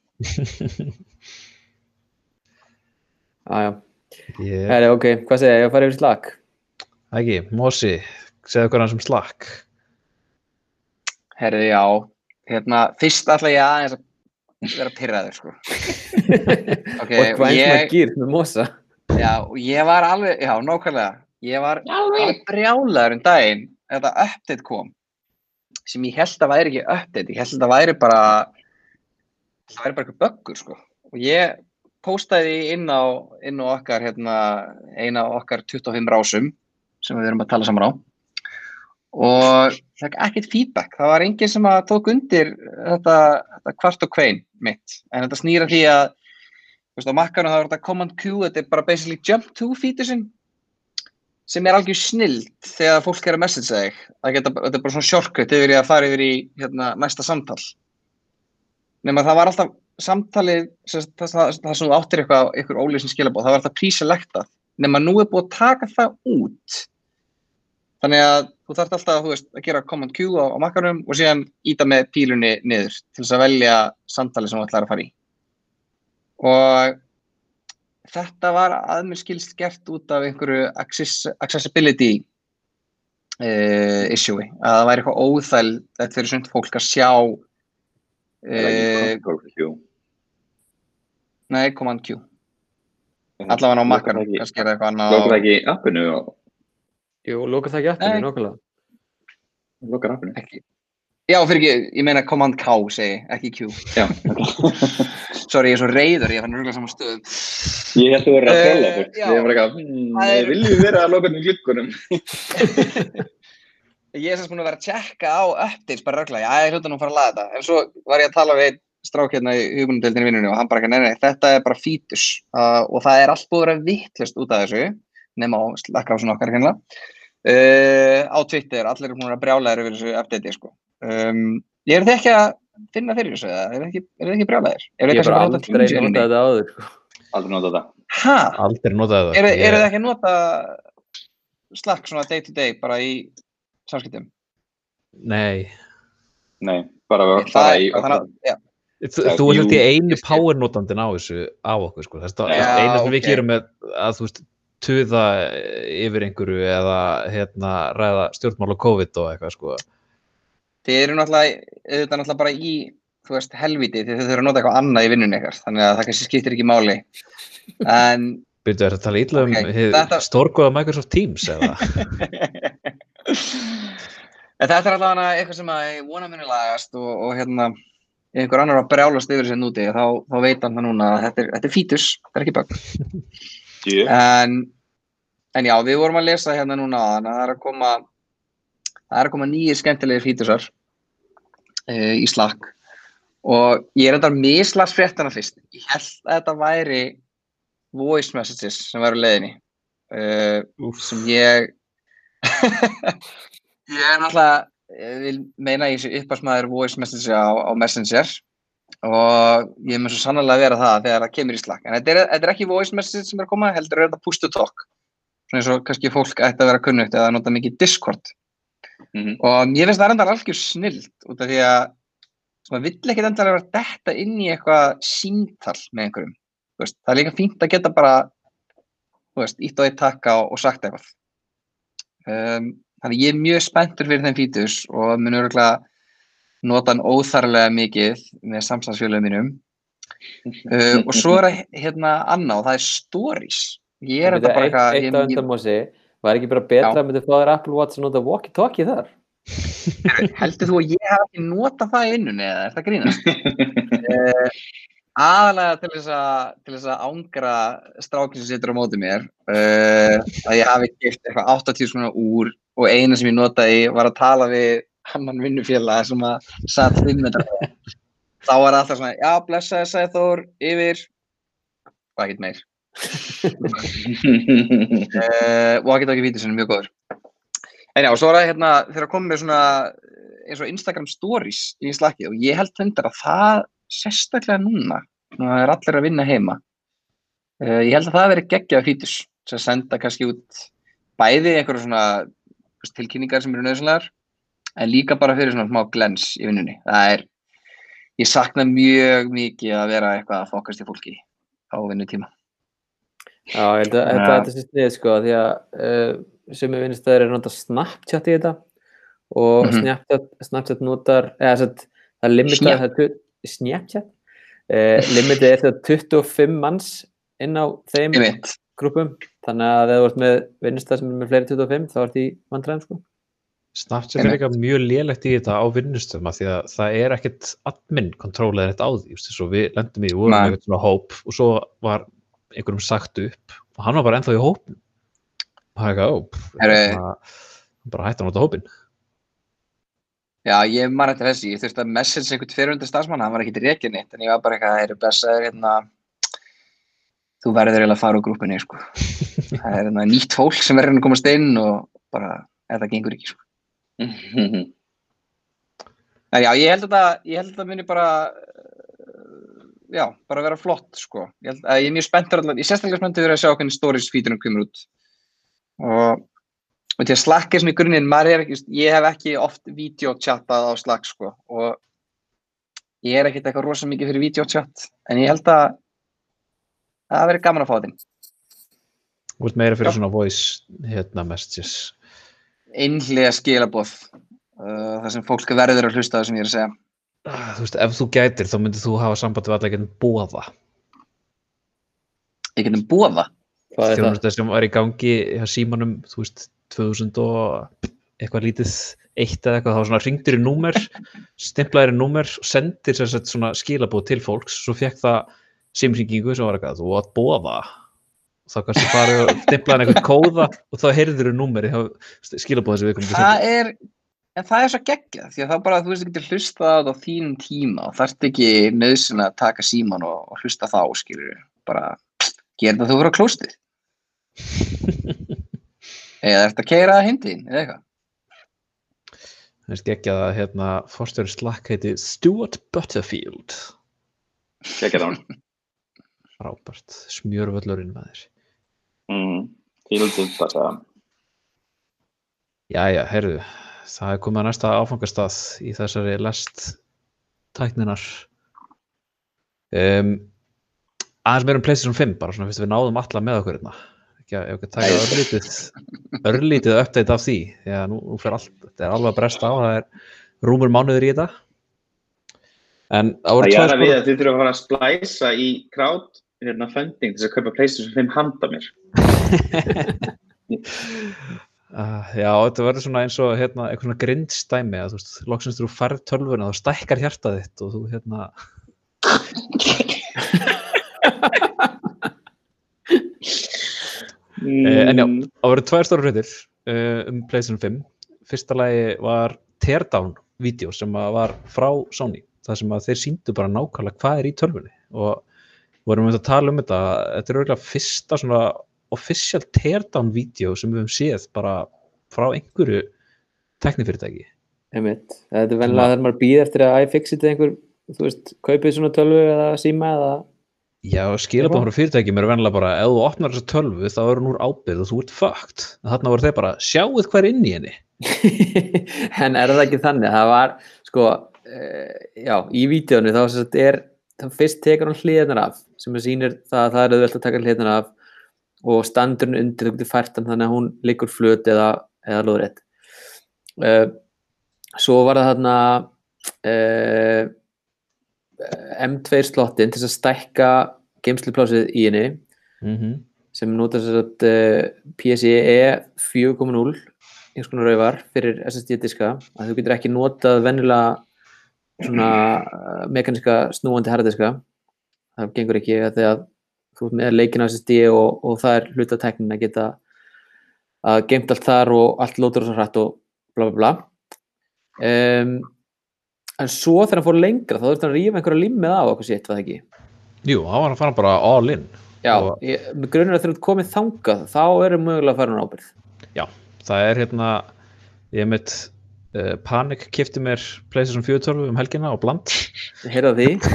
Já, já. Ég, Heri, ok, hvað segja ég, ég að fara yfir Slack? ekki, Mosi, segðu okkur hans um slakk. Herði, já. Hérna, fyrst ætla ég aðeins að vera pyrraður sko. Ok, og hvað eins maður gýrt með mosa? Já, og ég var alveg, já, nákvæmlega. Ég var alveg brjálaður um daginn að þetta update kom sem ég held að væri ekki update, ég held að það væri bara það væri bara eitthvað böggur, sko. Og ég postaði inn á, inn á okkar, hérna, eina okkar 25 rásum sem við erum að tala saman á og það er ekkert feedback. Það var enginn sem að tók undir þetta, þetta kvart og kvein mitt. En þetta snýra því að þú veist, á makkanum það var þetta command Q, þetta er bara basically jump to featuresin sem er algjör snild þegar fólk er að messagea þig. Það geta, þetta er bara svona shortcut yfir í að fara yfir í hérna, næsta samtal. Nefnum að það var alltaf samtalið, sagt, það, það, það sem þú áttir eitthvað, eitthvað ólýsin skilabóð, það var alltaf pre-selectað nema nú er búið að taka það út þannig að þú þarf alltaf veist, að gera command Q á, á makkanum og síðan íta með pílunni niður til þess að velja samtali sem þú ætlar að fara í. Og þetta var að mér skilst gert út af einhverju access, accessibility uh, issue. Að það væri eitthvað þetta fyrir sund fólk að sjá uh, nei, command Q. Allavega á ekki- kannski er það eitthvað annað á- það ekki appinu og Jú, lókar það ekki appinu, nokkulega. lokar appinu. ekki Já, fyrir ekki, ég meina Command K segi, ekki Q. Já, ok. Sorry, ég er svo reyður, ég fann rúglega saman stöðum. Ég held að þú verið að Eh, trolla fólk. já. Ég er bara eitthvað, hmm, Það er- ég viljum vera að loka um glukkunum. Ég er sérst búin að vera að checka á updates bara röglega, já, ég hluta nú að fara að laga þetta. En svo var ég að tala við einn strák hérna í hugunumdeildinni vinnunni og hann bara ekki, nei, nei, þetta er bara fítus. Uh, og það er allt búið að vera vittlust út af þessu, nema á svona okkar hérna. Uh, á Twitter, allir eru búin að brjálæður yfir þessu updatei, sko. Um, ég er þið ekki að finna fyrir þessu, eða er þið ekki, er brjálæðir? Er Ég kannski bara að nota aldrei notað þetta áður. sko. Aldrei nota þetta. Aldrei það. Eru Ég- er þið ekki að nota Slack svona day to day bara í samskiptum? Nei. Nei, bara að Það fara er- í þannig að- já. Þú, jú, ég einu power notandin á þessu á okkur sko. Já, ja, eina sem við gerum með að þú veist tuða yfir einhverju eða hérna ræða stjórnmál og COVID og eitthvað sko. Þið eru náttúrulega, auðvitað náttúrulega bara í, veist, helviti því þið þurfum að nota eitthvað annað í vinnunni ykkar, þannig að það kannski skiptir ekki máli. En, Byrju, er þetta að tala illa um Ok, hið þetta- stórgóða Microsoft Teams eða? en þetta er allavega eitthvað sem að vona muni lagast og, og hérna, ef einhver annar að brjálast yfir þessi núti, þá, þá veit hann það núna að þetta er, þetta er fítus, þetta er ekki bögg. Sjö. En, en já, við vorum að lesa hérna núna að það er að koma, það er að koma nýjir skemmtilegir fítusar uh, í Slack og ég er enda að mislas fréttana fyrst. Ég held að þetta væri voice messages sem væru á leiðinni uh, sem ég ég er náttúrulega ég vil meina að ég sé uppasmaður voice message á, á Messenger og ég mun svo sannlega vera það þegar það kemur í Slack. En þetta er, þetta er ekki voice message sem er að koma heldur er þetta push to talk. Svona eins og kannski fólk ætti að vera kunnugt eða nota mikið Discord. Mhm. og ég finnst það enda algjör snild út af því að að vill ekkert enda að vera detta inn í eitthvað símtal með einhverjum. Veist, það er líka fínt að geta bara ítt og eitt takka og, og sagt eitthvað. Um, þannig ég er mjög spenntur fyrir þeim fítus og mun örgulega nota hann óþarlega mikið með samstagsfélagum mínum uh, og svo er hérna annað og það er stories ég er þetta bara eitt, eitthvað eitt ég- á ég- undanmósi, var ekki bara betra að myndi fá þér Apple Watch og nota walkie-talkie þar? Heldur þú að ég hef ekki notað það í vinnunni eða er það grínast? uh, aðalega til þess að til þess að ángra strákin sem situr á móti mér uh, að ég hafi gift eitthvað 80 svona úr og eina sem ég notaði var að tala við annan vinnufélag sem að satt 5 metra frá. þá var alltaf svona, já blessaði sagði Þór yfir. Og ekkert meir. Uh, og geta ekki vítið sem er mjög góður. En já, og svo er það hérna þegar að koma með svona eins og Instagram stories í slakki og ég held þendar að það sérstaklega núna það er allir að vinna heima uh, ég held að það veri geggjað fítus sem senda kannski út bæði einhverju svona tilkynningar sem eru nöðsynlegar en líka bara fyrir svona smá glens í vinnunni það er, ég sakna mjög mikið að vera eitthvað að fókast í fólki á vinnutíma Já, ég held að þetta sé snið sko, því að uh, ég finnst það er nota Snapchat í þetta og Mhm. Snapchat, Snapchat notar, eða að það Snap. það Snapchat, uh, limitið er þetta 25 manns inn á þeim grúpum, þannig að ef þú ert með vinnustað sem er með fleiri en 25 þá ert í vandræðum sko. Snapchat er líka mjög lélegt í þetta á vinnustöðum af því að það er ekkert admin control eða eitt á því, just, við lendum í, vorum eitthvað svona hóp og svo var einhverjum sagt upp og hann var bara ennþá í hópin og er eitthvað, ó, svona, bara hætti að nota hópin Já, ég man eftir þessi, ég þurfti að message einhvern fyrirhundi starfsmann, hann var ekkert rekin neitt, en ég var bara eitthvað, það eru blessaður, hérna, þú verður eiginlega að fara úr grúpunni, sko. Það er hérna, nýtt fólk sem verður að komast inn og bara, það gengur ekki, sko. En já, ég held að það, ég held að það muni bara, uh, já, bara vera flott sko. Ég, held, að ég er mjög spenntur allan, ég er sérstaklega spenntur að sjá hvernig stories featurinn kemur út og og til að Slack er svona í grunninn, maður er ekki, ég hef ekki oft videochattað á Slack sko og ég er ekkert eitthvað rosa mikið fyrir videochat en ég held að það verður gaman að fá þinn Þú ert meira fyrir Já. svona voice hérna messages. Einhlega skilaboð uh, þar sem fólk verður að hlusta það sem ég er að segja Ah, Þú veist, ef þú gætir þá myndir þú hafa samband við allar getið bóða. getum búa Hvað er það? Þjónustu sem var í gangi hjá símanum, þú veist, 2000 og eitthvað lítið eitt eða eitthvað, þá svona ringdur í númer, stimplaðir í númer og sendir sér svona skilabóð til fólks, svo fekk það símringingu sem var eitthvað, þú átt bóða. Þá kannski farið og stimplaði eitthvað kóða og þá heyrður þú númeri skilabóð sem við komum til það er en það er svo geggjað því að þá bara þú veist ekki til hlusta á það á þínum tíma og þarft ekki nöðsyn að taka síman og, og hlusta þá skilur bara gera það þú fyrir að klóstið eða eftir að keira það hindin eða eitthvað Það er ekki að hérna fórstjóri slakk heiti Stuart Butterfield. Kekja það hún. Frábært, smjörvöllurinn maður. Mm. Fíldum bara. Jæja, heyrðu, það er komið að næsta áfangastað í þessari lest tækninar. Um, aðeins meira um PlayStation 5, bara svona fyrst við náðum alla með okkur hérna. Ekki ef taka Æ. örlítið, örlítið update af því, því að nú, nú fer allt, þetta er alveg að bresta á, það er rúmur mánuður í þetta. En það er að við að þið þurfum að fara að splæsa í crowd hérna funding til að kaupa PlayStation 5 handa mér. Uh, já, þetta verður svona eins og hérna, eitthvað svona grindstæmi að þú veist, loksins þú færð tölvuna þá stækkar hjartað þitt og þú hérna Eh, en já. Mm. Það voru tvær stóra hlutir uh, um PlayStation 5. Fyrsta lagi var teardown-vídeó sem var frá Sony. Það sem að þeir síndu bara nákvæmlega hvað er í tölvunni. Og vorum við að tala um þetta. Þetta er auðvitað fyrsta svona official teardown-vídeó sem við höfum séð bara frá einhverju teknifyrirtæki. Einmitt. Þetta er venlega þegar maður býð eftir að iFixit eða einhver, þú veist, kaupið svona tölvu eða síma eða Já, skilabáð frá fyrirtækjum eru venlega bara ef þú opnar þessa tölvu þá er hún úr ábyrð og þú ert fucked. Þarna voru þeir bara sjáuð hver inn í henni. en er það ekki þannig það var sko uh, já, í vídeonu þá er þá fyrst tekur hann hliðarnar af sem að sýnir það að það er auðvelt að taka hliðarnar af og standurinn undir þú getur fært hann þannig að hún liggur flöt eða, eða lóðrétt uh, svo var það þarna uh, M2 slottin til að stækka geimsluplásið í henni Mm -hmm. sem notar sér að uh, PCIe 4.0 einhvers konar raufar fyrir SSD diska að þú getur ekki notað venjulega svona uh, mekaniska snúandi hardiska það gengur ekki að því að þú ert með leikin á SSD og, og það er hluta teknin að geta að geimt allt þar og allt lótur og svo hrætt og bla bla bla um, en svo þegar hann fór lengra þá þurfti hann að rífa einhverja limmið af okkur sitt, var það ekki? Jú, þá var hann fara bara all in. Já, Og- ég, með grunnir að þegar þú komið þangað þá eru mögulega að fara hann ábyrð Það er hérna, ég mitt uh, Panic kifti mér PlayStation 4 12 um helgina og bland. Heyrða því.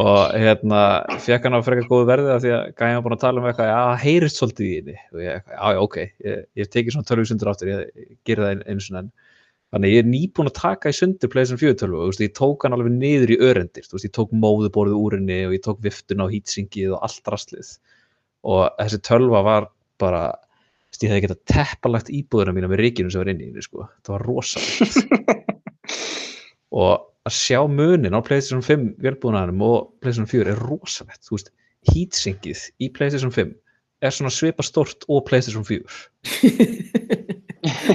Og hérna fekk hann á frekar góðu verði af því að gæði hann búin að tala um eitthvað, það heyrist svolítið í henni og ég, já, já, ok, ég, ég hef tekið svona 12 sundur áttur, ég, ég geri það ein- einu sinni enn. Þannig ég er nýbúin að taka í sundur PlayStation 4 12 og veist, ég tók hann alveg niður í örendir, veist, ég tók móðuborðið úr henni og ég tók viftun á hýtsingið og allt rastlið. Og þessi 12 var bara ég hefði getað teppalagt íbúðuna mína með ríkinu sem var inn í henni, sko, það var rosalegt. Og að sjá munin á PlayStation 5 vélbúnaðanum og PlayStation 4 er rosalegt, þú veist, heatsinkið í PlayStation 5 er svona svipa stort og PlayStation 4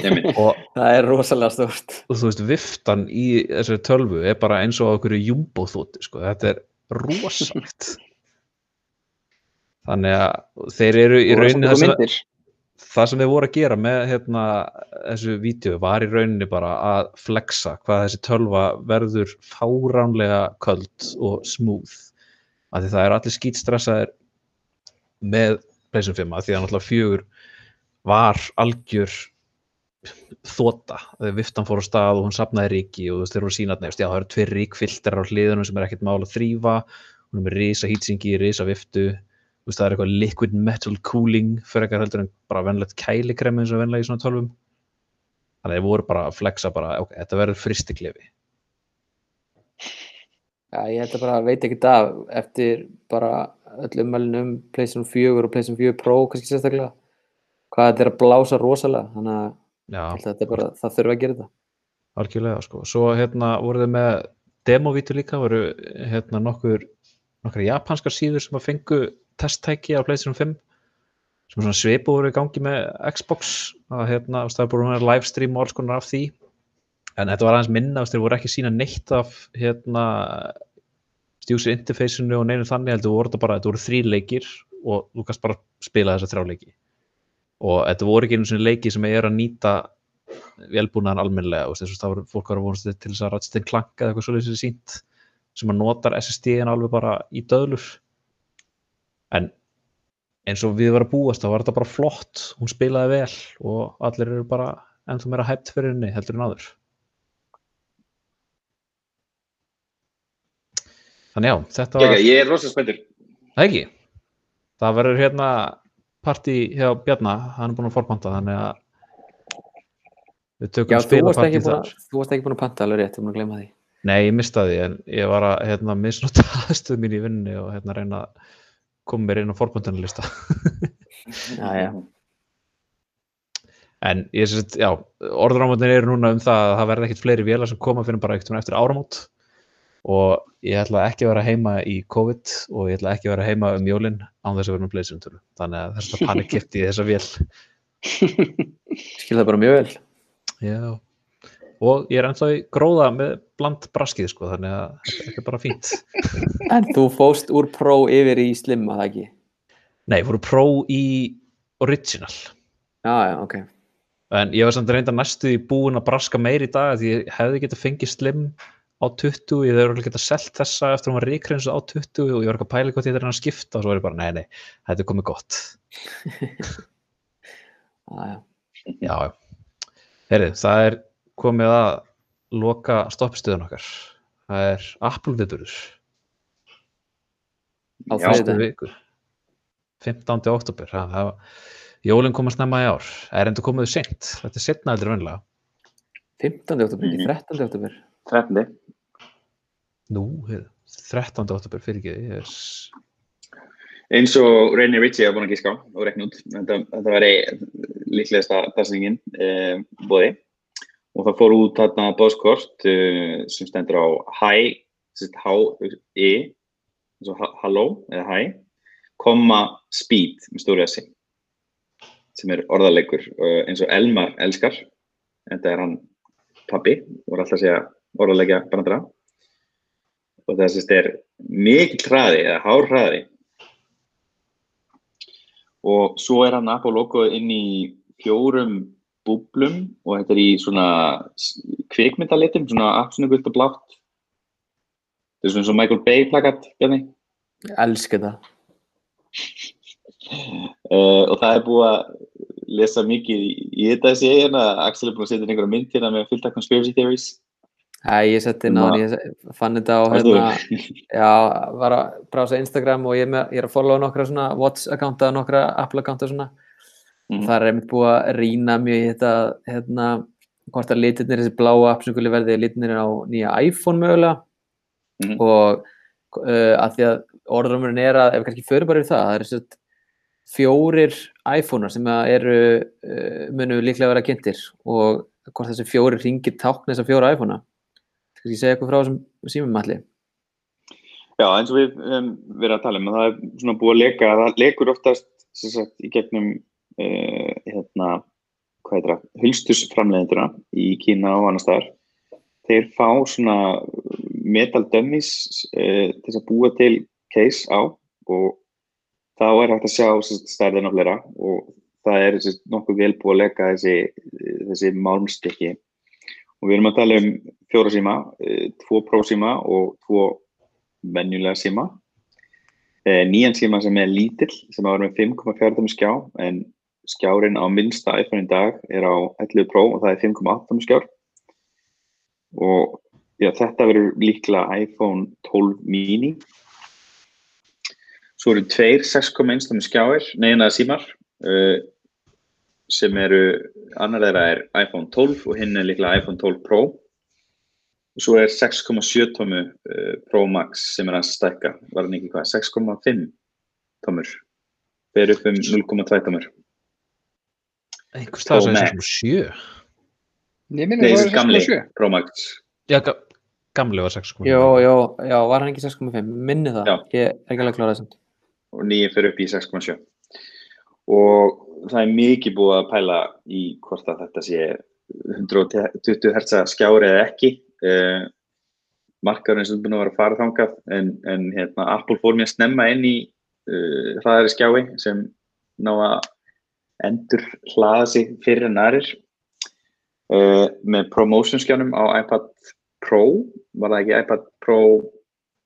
Einmitt. og, Það er rosalega stórt. Og þú veist, viftan í þessari tölvu er bara eins og okkur jumbo þótti, sko, þetta er rosalegt. Þannig að þeir eru í rauninni sem, myndir. Það sem þeir voru að gera með hérna, þessu vídeo var í rauninni bara að flexa hvað þessi tölva verður fáránlega köld og smúð af því það er allir skýtstressaðir með PlayStation 5 af því að náttúrulega fjögur var algjör þóta, þegar viftan fór á stað og hún sapnaði ríki og þú veist þeir voru sínat nefnst, já það eru tveir ríkfilterar á hliðunum sem er ekkert mál að þrýfa hún er með risa hýtsingi, risa viftu veist það er eitthvað liquid metal cooling fyrir eitthvað heldur en bara venlegt kælikrem eins og venlega í svona tölvum. Þannig að þeir voru bara að flexa bara, ok, þetta verður fristiklefi Já, ég held að bara veit ekki það eftir bara öll ummælin um PlayStation 4 og PlayStation 4 Pro kannski sérstaklega hvað þetta er að blása rosalega þannig að þetta er bara, það þurfa að gera þetta. Algjörlega sko. Svo hérna voru þeir með demovítu líka, voru hérna nokkur nokkra japanskar síður sem að fengu testtæki á PlayStation 5 sem svona svipu voru í gangi með Xbox að hérna, það er búin að livestream og alls konar af því. En þetta var aðeins minna, þeir voru ekki sína neitt af hérna user interface-unu og neinu þannig heldur voru þetta bara, þetta voru þrý leikir og þú kannst bara spila þessa þrjá leiki. Og þetta voru ekki einu svona leiki sem er að nýta velbúnaðan veist, þess að það voru fólk að vonast til þess að Ratchet Clank eða eitthvað svolítið sem sínt sem að notar SSD-in alveg bara í döðlur en eins og við varum að búast þá var þetta bara flott, hún spilaði vel og allir eru bara ennþá meira hæpt fyrir henni heldur en áður Þannig já, þetta var Ég, ég er rosa spenntur. Það ekki. Það verður hérna partí hjá Bjarna, hann er búinn að forpanta þannig að við Já, tökum ekki spilapartí búin þar. þú varst ekki búin að panta alveg rétt, ég er búin að glemma því Nei, ég mistaði því en ég var að hérna, misnota aðstöð mín í vinnu og hérna reyna að koma mér inn á já, En ég sést, já, orðurámöndin eru núna um það að það verði ekkit fleiri vélar sem koma fyrir bara ekkert eftir áramót og ég ætla ekki að vera heima í COVID og ég ætla ekki að vera heima um jólin án þess að vera með pleysumtölu. Þannig að þess að panik kipti í þessa vél. skil það bara mjög vel Já. Og ég er ennþá í gróða með bland braskið, sko, þannig að þetta er bara fínt. En þú fóst úr Pro yfir í Slim, að það ekki Nei, fóru Pro í Original. Já, já, ok En ég var samt reynda næstu í búin að braska meir í dag því ég hefði getað fengið slim á 20, ég hefði getað selt þessa eftir að hún var ríkrensu á 20 og ég var ekki að pæla hvort ég þetta er að skipta og svo var ég bara, nei, nei, þetta er komið gott. Já, já. Herrið, það er komið að loka stoppistöðun okkar. Það er Apple viðburður, á þriðjudaginn. viku. 15. oktober, það, það var, jólinn kom að snemma í ár. Það er enda komið sent, þetta er setna heldur venlega. 15. oktober, ekki 13. oktober 13. Nú, heyrðu, 13. oktober fyrir ekki, ég er... Eins og Rainy Ritchie hafa búin að gíska á og rekna út. Þetta, þetta væri líklegasta dagsningin eh, bóði. Og það fór út þarna bóðskort eh, sem stendur á hi, H-I, halló eða hi, komma speed með stóri S sem er orðalegur eh, eins og Elmar elskar. Þetta er hann og er alltaf að segja orðalegja brandara. Og það sérst er mikið hraði eða hár hraði og svo er hann Apple logoð inn í fjórum búblum og þetta er í svona kvikmyndalitum, svona apsnugult og blátt. Þetta er svona og Michael Bay plakat, Bjarni. Ég elska það Uh, og það er búið að lesa mikið í, í þetta þessi hérna. Axel er búin að setja inn einhverja mynd hérna með fylgta conspiracy theories. Æ, ég setti inn á hann, ég fann þetta á hérna, já, var að brása Instagram og ég er, með, ég er að followa nokkra svona Watch accounta, nokkra Apple accounta svona Mhm. það er einmitt búið að rýna mjög í þetta hérna, hvort að litirnir þessi bláa appsinguli verði litirnir á nýja iPhone mögulega Mhm. og uh, að því að orðrumurinn er að ef við kannski förum bara yfir það, það er þessi fjórir iPhonear sem að eru uh, munu líklega vera kynntir og hvort þessi fjórir ringir tákn þessar fjóra iPhonea kannski segja eitthvað frá þessum símum allir Já, eins og við um, verðum að tala um að það er svona búið að leka, það lekur oftast sagt, í gegnum uh, hérna, hvað heitir það, hulstusframleiðenduna í Kína og annar staðar. Þeir fá svona metal dummies uh, til að búa til case á og þá er hægt að sjá stærðin á fleira og það er sagt, nokkuð vel búið að leka þessi, þessi málmstykki og við erum að tala um fjóra síma, tvo prósíma og tvo venjulega síma eh, nýjan síma sem er lítill sem að vera með 5,4 skjá en skjárin á minnsta iPhone í dag er á 11 Pro og það er 5,8 skjár. Og já, þetta verður líklega iPhone 12 mini. Svo eru tveir 6,1 skjáir, neina símar uh, sem eru annar þeirra er iPhone 12 og hinn er líklega iPhone 12 Pro. Og svo er 6,7 tómu uh, Pro Max sem er að stækka, var hann ekki hvað 6,5 tómur fer upp um 0,2 tómur Einhver stað sem er sjö. Nei, það gamli var 6,7. Pro Max Já, ga gamli var 6,5. Jó, jó, já, var hann ekki 6,5? Minni það, Já. ég er ekki alveg klárað og nýjum fyrir upp í 6,7 og það er mikið búið að pæla í hvort að þetta sé 120 Hz skjári eða ekki uh, markaðurinn sem búin að vera að fara þangað en, en hérna, Apple fór mér snemma inn í uh, hraðari skjái sem ná að endur hlaða sig fyrir en aðrir uh, með promotion skjánum á iPad Pro. Var það ekki iPad Pro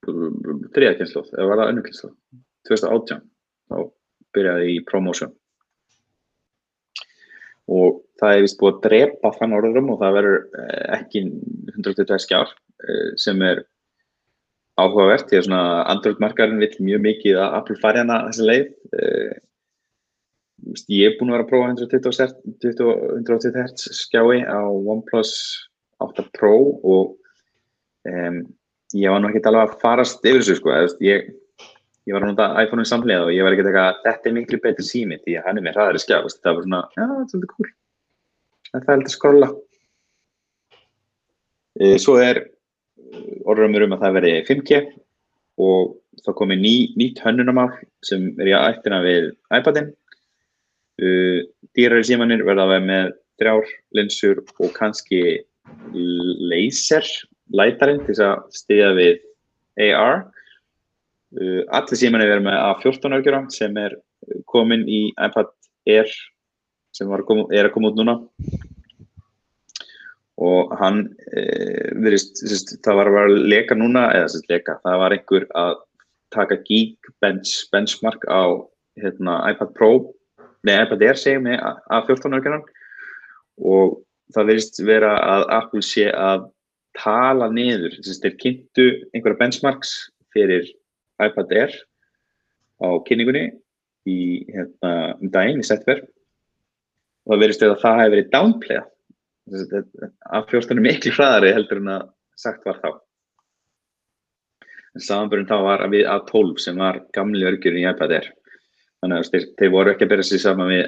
þriðakynsloð eða var það önnurkynsloð 2018 þá byrjaði í promotion. Og það vist búið að drepa þann orðurum og það verður eh, ekki 120 skjár eh, sem er áhugavert því að svona Android markarinn vill mjög mikið að Apple fari hana þessi leið ég er búin að vera að prófa 120 Hz 120 Hz skjái á OnePlus 8 Pro og um, ég var nú ekki alveg að farast yfir þessu sko, ég ég var að nota iPhone-un samlega og ég var ekki að taka þetta er miklu betri sími því að hann er með hraðari skjá það var svona, já, þetta er svolítið cool. En það er alltaf skrolla e, svo er orðrumur um að það veri 5G og það komi ný, nýtt hönnunamál sem er í ættina við iPadin uh, dýrari símanir verða að vera með þrjár linsur og kannski laser lætarinn til þess að stiðja við AR uh, allir símanir verða með A14 örgjara sem er komin í iPad Air sem að koma, er að koma út núna. Og hann e, virðist, sérst, það var að vera að leka núna, eða sérst leka, það var einhver að taka Geekbench benchmark á hérna, iPad Pro, nei iPad Air segjum við að 14 örgjarnar og það virðist vera að Apple sé að tala niður, þess að þeir kynntu einhverja benchmarks fyrir iPad Air á kynningunni í hérna, um daginn í setver og það virðist vera að það hefði verið downplayað. Að 14 er miklu hraðari heldur en að sagt var þá. En samanbörjum þá var að við A12 sem var gamli örgjurinn í iPad Air þannig að þeir, þeir voru ekki að bera sér saman við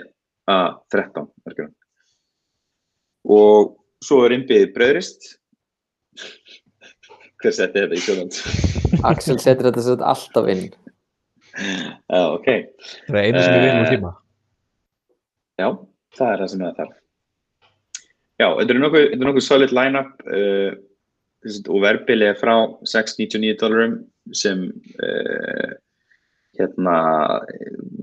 A13 örgjurinn og svo er innbyggðið bröðrist hver setti þetta í sjóðan Axel setur þetta svo alltaf inn. já, ok, Það er einu sem vil Eh, nú tíma. já, það er það sem það þarf já, þetta er nokkuð, þetta er nokkuð solid line-up uh, og verðbili er frá 699 dólarum sem uh, hérna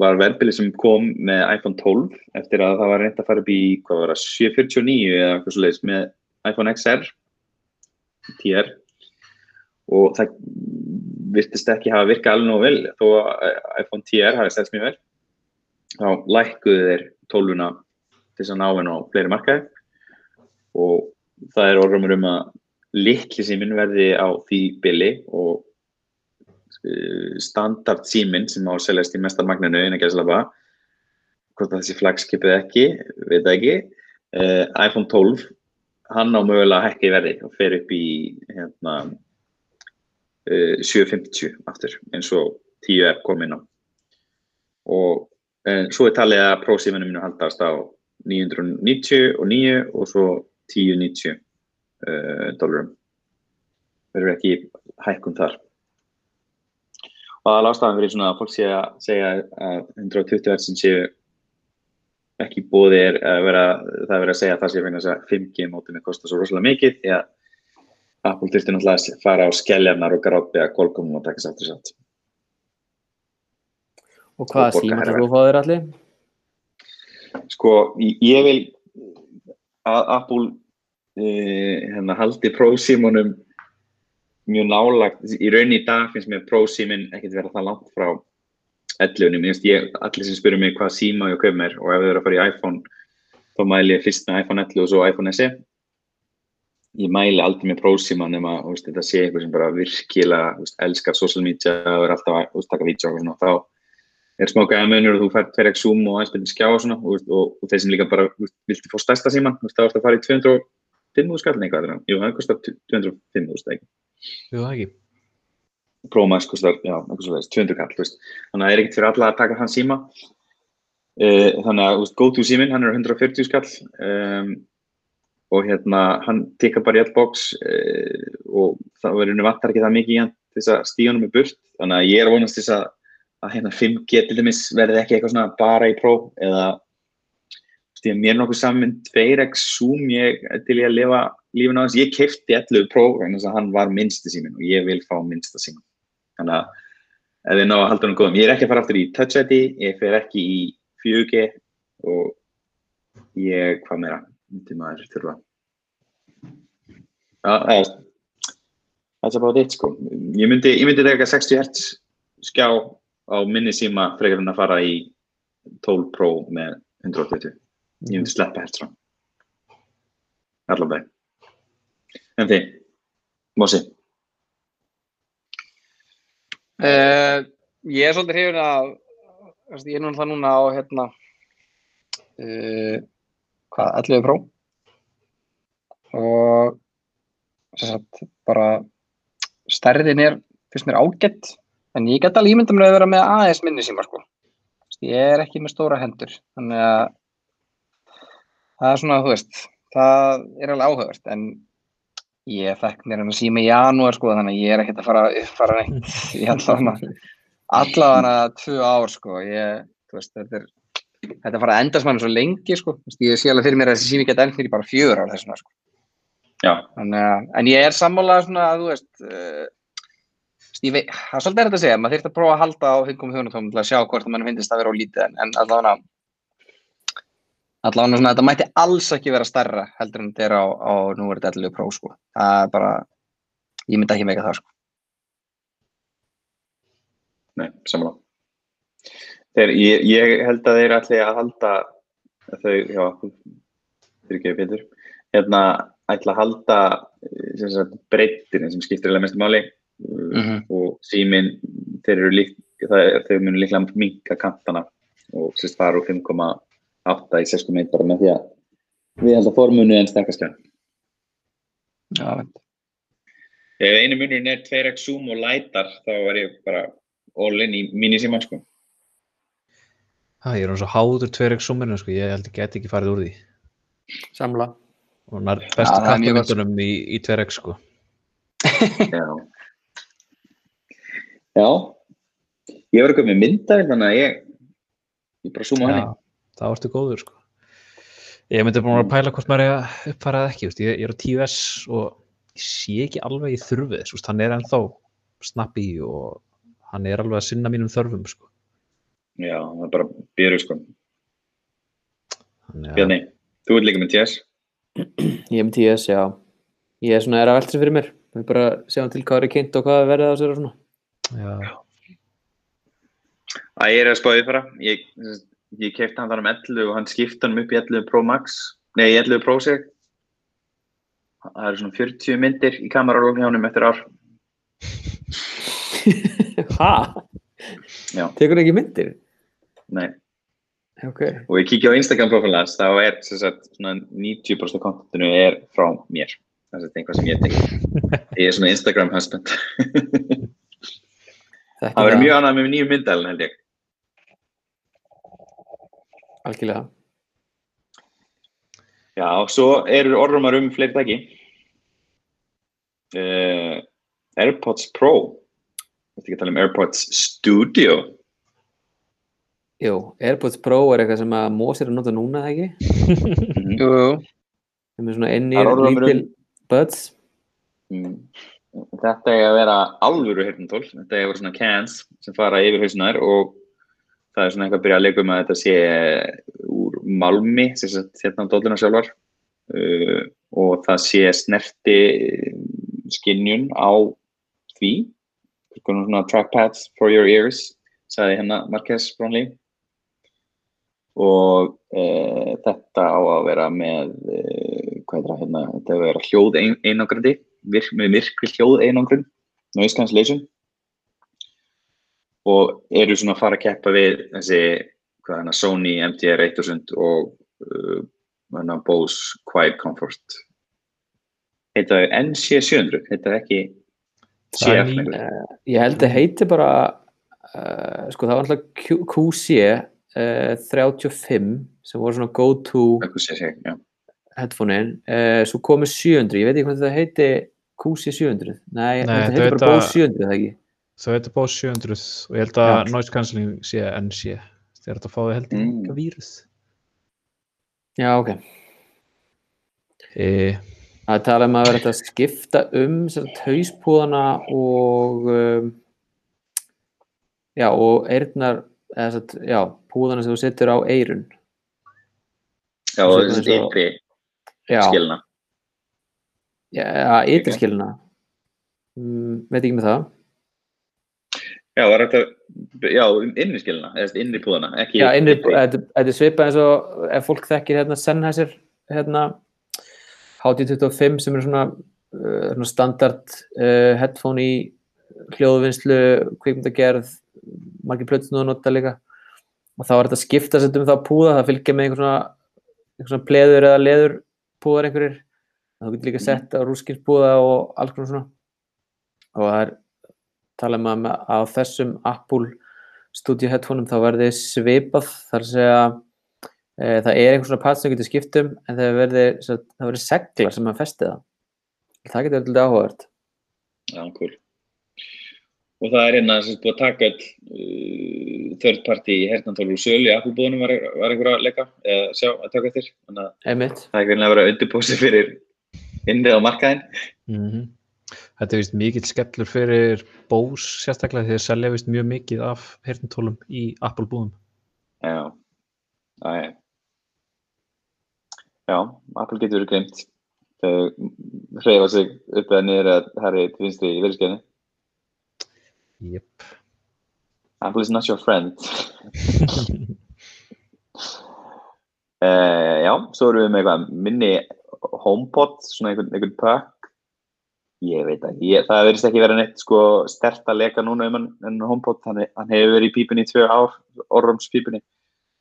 var verðbili sem kom með iPhone 12 eftir að það var reynd að fara upp í hvað var það, 749 eða eitthvað svo leiðis með iPhone XR 10R og það virtist ekki hafa virkað alveg nógu vel þó að iPhone 10R hafi stæðst mjög vel. Þá lækkuðu þeir 12una til þess að ná henn á fleiri markaði. Og það er orðrumur um að litli síminn verði á því bili og standard síminn sem á að seljast í mestar magninu innan gæðslapa hvort það sé flagskipið ekki, veit ekki. Uh, iPhone 12 hann á mögulega að hækka í verði og fer upp í hérna, uh, 750 aftur eins og 10 er komin á. Og uh, svo er talið að prósíminu minu haldast á 999 og svo 1090 uh, dólarum. Verður ekki hækkun þar. og það er ástæðan fyrir svona að fólk sé að segja að 120 Hz séu ekki bóði er að vera, það er verið að segja að það sé vegna þess að 5G mótið með kostar svo rosalega mikið því að Apple þurfti náttúrulega að fara á skelljarnar og grápi að Qualcomm og taka sátt og sátt. Og hvaða síma það þú fáður allir? Sko, ég- vil að Apple uh, hérna, haldi prósímunum mjög nálagt, í rauninni í dag finnst mér prósímin ekkert vera það langt frá 11, mér finnst ég, allir sem spyrir mig hvað síma ég kaup mér og ef þau eru að fara í iPhone þá mæli ég fyrst með iPhone 11 og svo iPhone SE ég mæli aldrei með prósíma nema veist, þetta sé eitthvað sem bara virkilega veist, elskar social media og er alltaf að taka vídeo og svona, þá er smá gæða munur og þú fær 2x zoom og byrjum skjá og svona og, og, og þeir sem líka bara viltu fá stærsta síman, þú veist, þá ertu að fara í 205 skallin eitthvað, það? jú, það kostar 205 þú veist, ekki Jú, það ekki. Pro Max kostar, já, eitthvað svo veist, 200 kall, veist. Þannig að það er ekkert fyrir alla að taka þann síma. Uh, þannig að, veist, GoTo síminn, hann er 140 skall um, og hérna, hann tikka bara í all box uh, og það verður vantar ekki það mikið í hann til þess að stíða hann með burt. Þannig að ég er vonast til þess að, að hérna 5G til dæmis verði ekki eitthvað svona bara í Pro eða þú veist, mér er nokkuð saman 2x Zoom, ég til ég að lifa lífin á þess, ég kefti 11 Pro vegna þess að hann var minnsti síminn og ég vil fá minnsta síminn. Þannig að ef við ná að halda hann góðum, ég er ekki að fara aftur í Touch ID, ég fer ekki í 4G og ég, hvað meira, myndi maður þurfa. Eða, that's about it sko. Ég myndi, ég myndi taka 60 Hz skjá á minni síma frekar en að fara í 12 Pro með 120. Ég myndi sleppa Hz frá. Allavega. En þið, Mósi, Uh, ég er svolítið hrifin að ég er það núna á hérna uh, hvað, 11 Pro og sagt bara stærðin er fyrst mér ágætt en ég get alveg ímynda mér að vera með aðeins minni síma sko ég er ekki með stóra hendur þannig að það er svona, þú veist það er alveg áhugavert en ég fekk mér hann að síma í janúar sko þannig að ég er ekkert að fara að uppfara neitt í allavega. Tvö ár sko ég, þú veist, þetta er þetta fara að endast mann svo lengi sko. Ég sé alveg fyrir mér að þessi sími geta endnir í bara fjögur ár þessuna sko. Já, Þannig að, en ég er sammála svona að þú veist, uh, það er svolítið erfitt að segja, maður þurft að prófa að halda á 5.4 tómum til að sjá hvort mann finnst að vera á lítið en, en allavega allavega svona þetta mætti alls ekki vera stærra heldur en þetta er á, á nú er þetta 11 Pro sko, það er bara ég myndi ekki meika það sko nei, samanlá. Ég, ég held að þeir ætli að halda þau, já, þeir ekki betur, hérna ætla að halda sem sagt, breyttina sem skiptir eða mestu máli mm Mhm. og síminn, þeir eru lík, það, er- þau munu líklega minka kantana og sérst fara úr 5,8 í 6,1 bara með því að við held að formunu en sterkastjörn. Já, veit. Ef einu munurinn er 2x zoom og lightar þá er ég bara all in í mínisíman sko. Ha, ég er hann svo háður 2x zoominu, sko, ég held ég get ekki farið úr því. Samla. Og nær bestu það er mjög gott, kattamyndunum í, í 2x, sko. Já. Já. Ég var eitthvað með myndaði þannig að ég, ég bara zooma á henni. Já, það varstu góður, sko. Ég myndi bara að pæla hvort maður er að uppfæra það ekki, veist, ég, ég er á 10S og ég sé ekki alveg í þurfið, hann er ennþá snappi og hann er alveg að sinna mínum þörfum, sko. Já, það er bara byrju sko. Bjarni, þú ert líka með TS. Ég er með TS, já. Ég er svona, er að velta sér fyrir mér. Við bara segja til hvað er kynnt og hvað er verið á sér og svona. Já, Æ, ég er að spáði fara. Ég, ég kefti hann þar um 11 og hann skipti hann upp í 11 Pro Max. Nei, í 11 Pro seg. Það eru svona 40 myndir í kamerarólum hjá honum eftir ár. Hæ? Já. Tekur ekki myndir? Nei. Ok. Og ég kíkja á Instagram profil hans, þá er sagt, svona 90% af kontentinu er frá mér. Það er eitthvað sem ég tek. Ég er svona Instagram husband. Það verður mjög annað með nýjum myndalinn held ég. Algjörlega. Já, og svo eru orðrumar um fleiri tæki. Uh, AirPods Pro. Þetta ekki að tala um AirPods Studio. Jú, AirPods Pro er eitthvað sem að Mós er að nota núna, eða ekki? Mhm. Jú, jú. Sem er svona Það er orðrómur um- lítil buds. Mm. Þetta er að vera alvöru heyrnatól. Þetta er að vera svona cans sem fara yfir hausnar og það er svona eitthvað að byrja að leika um að þetta sé úr malmi, sagt hérna á dóluna sjálfar. Uh, og það sé snerti skinnjun á því. Svona trackpads for your ears sagði hérna Marquez Brownlee. Og e, þetta á að vera með e, hvað er það hérna, þetta vera hljóð ein, einangrandi, virk, með virkri hljóð einangrun, noise cancellation og eru svona að fara að keppa við þessi hvað hérna Sony MTR 1000 og uh, Bose Quiet Comfort. Heita þau NC700 heita ekki Það er CF. Ég held að heiti bara uh, sko það var alltaf Q- QC uh, 35 sem voru svona go to headphone-in. Uh, svo komið 700, ég veit ekki hvað þetta heiti QC 700, nei, Nei, þetta heiti bara Bose 700 það ekki Þau heitir Bose 700 og ég held að Já. noise cancelling sé NC. Þegar þetta fáið held í Mm. líka vírus. Já, ok, E, það er talað um að vera þetta að skipta um hauspúðana og um, já, og eyrnar eða satt, já, púðana sem þú setur á eyrun Já, og þessi ytri já, skilna. já, ytirskilina mm, veit ekki með það Já, var þetta, skilna, eða þessi innri púðana, ekki Já, þetta þetta er svipað eins og ef fólk þekkir hérna Sennheiser hérna HD25 sem er svona, uh, svona standard uh, headphone í hljóðvinnslu, kvikmyndagerð margir plötsinu að nota líka. Og þá er þetta að skipta sér um það púða það fylgja með einhver svona, einhver svona pleður eða leður púðar einhverjir. Þú getur líka sett á rúskinspúða og alls konar svona. Og það er tala um að á þessum Apple Studio headphoneum þá verði svipað þar að segja e, það er einhvers svona part sem getur skipt um en það verði, það verði seglar sem að festi það það getur verið áhugavert Já, cool. Og það er hérna sem sagt búið að taka all uh, third party hernantólur úr sölu í Apple-búðunum var, var einhver að leika eða sjá að taka eftir. Þannig að einmitt, það er greinlega að vera undirbúsi fyrir innrið á markaðin. mm Þetta er vist mikill skellur fyrir Bose sérstaklega því að selja vist mjög mikið af heyrntólum í Apple búðum. Já, það er. Já, Apple getur verið glemt. Þau hreyfa sig upp eða niður að er til vinstri í verðskjæðinu. Jep. Apple is not your friend. Uh, já, svo erum við með eitthvað minni HomePod, svona einhvern, einhvern pack. Ég veit ekki, ég, það verðist ekki vera neitt sko stert að leka núna um hann, en HomePod, hann, hann hefur verið í pípunni í tvö ár, orrums pípunni,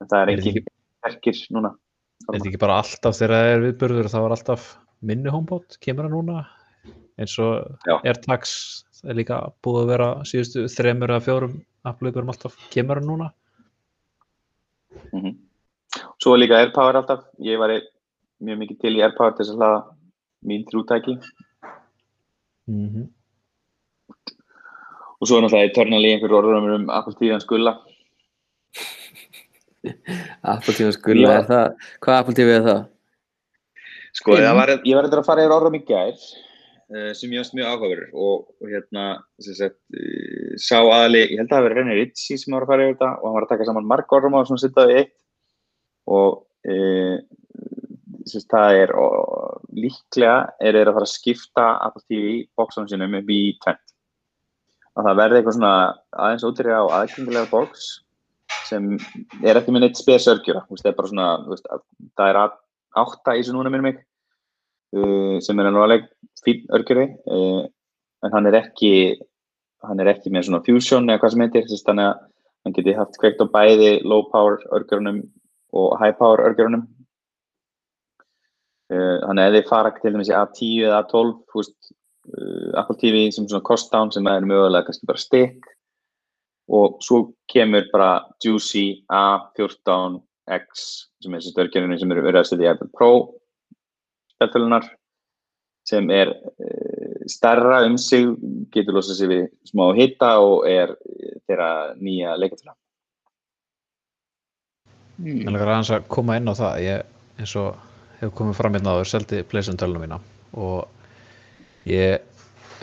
en það er ekki verkir núna. Er þetta ekki bara alltaf þegar það er viðburður þá er alltaf minni homebot, kemur það núna? Eins og. AirTags er líka búið að vera síðustu þremur eða fjórum Apple-viðburum alltaf, kemur það núna? Mm Svo er líka AirPower alltaf, ég var mjög mikið til í AirPower til þess að hlaða mín þrjútæki mm -hmm. og svo er náttúrulega eternally einhver orður um hans gulla. Skulla Já. er það, hvað Apple TV er það? Sko, það var, ég var eitthvað að fara yfir orðum í gær uh, sem ég varst mjög áhugaverður og, og hérna, sem sagt, uh, sá aðali, ég held að það verið René Ritchie sem var að fara yfir þetta og hann var að taka saman marg orðum á sem sittaði eitt og uh, sem sagt, það er og, líklega er þeir að fara að skipta Apple TV bóksanum sinum upp í tvent. Að það verði eitthvað svona aðeins ótrúlega og aðgengilega bóks sem er ekki með neitt spes örgjura, þú veist, það er bara svona, veist, að- það er átta í þessu núna minnum mig uh, sem er alveg fín örgjuri uh, en hann er ekki hann er ekki með svona fusion eða hvað sem heitir þess að hann geti haft kveikt á bæði low power örgjurunum og high power örgjurunum uh, þannig að ef þið fara til dæmis í A10 eða A12 þú veist, uh, Apple TV sem svona cost down sem er mögulega kannski bara stick og svo kemur bara Juicy A14X sem er þessi störgjörnum sem eru verið að setja í iPad Pro spjaldtölunar sem er uh, starra um sig, getur losað sig við smá hita og er þeirra nýja leikatöla. Ég langar aðeins að koma inn á það ég, eins og hefur komið fram hérna áður seldi Playstation tölunum mína. Og ég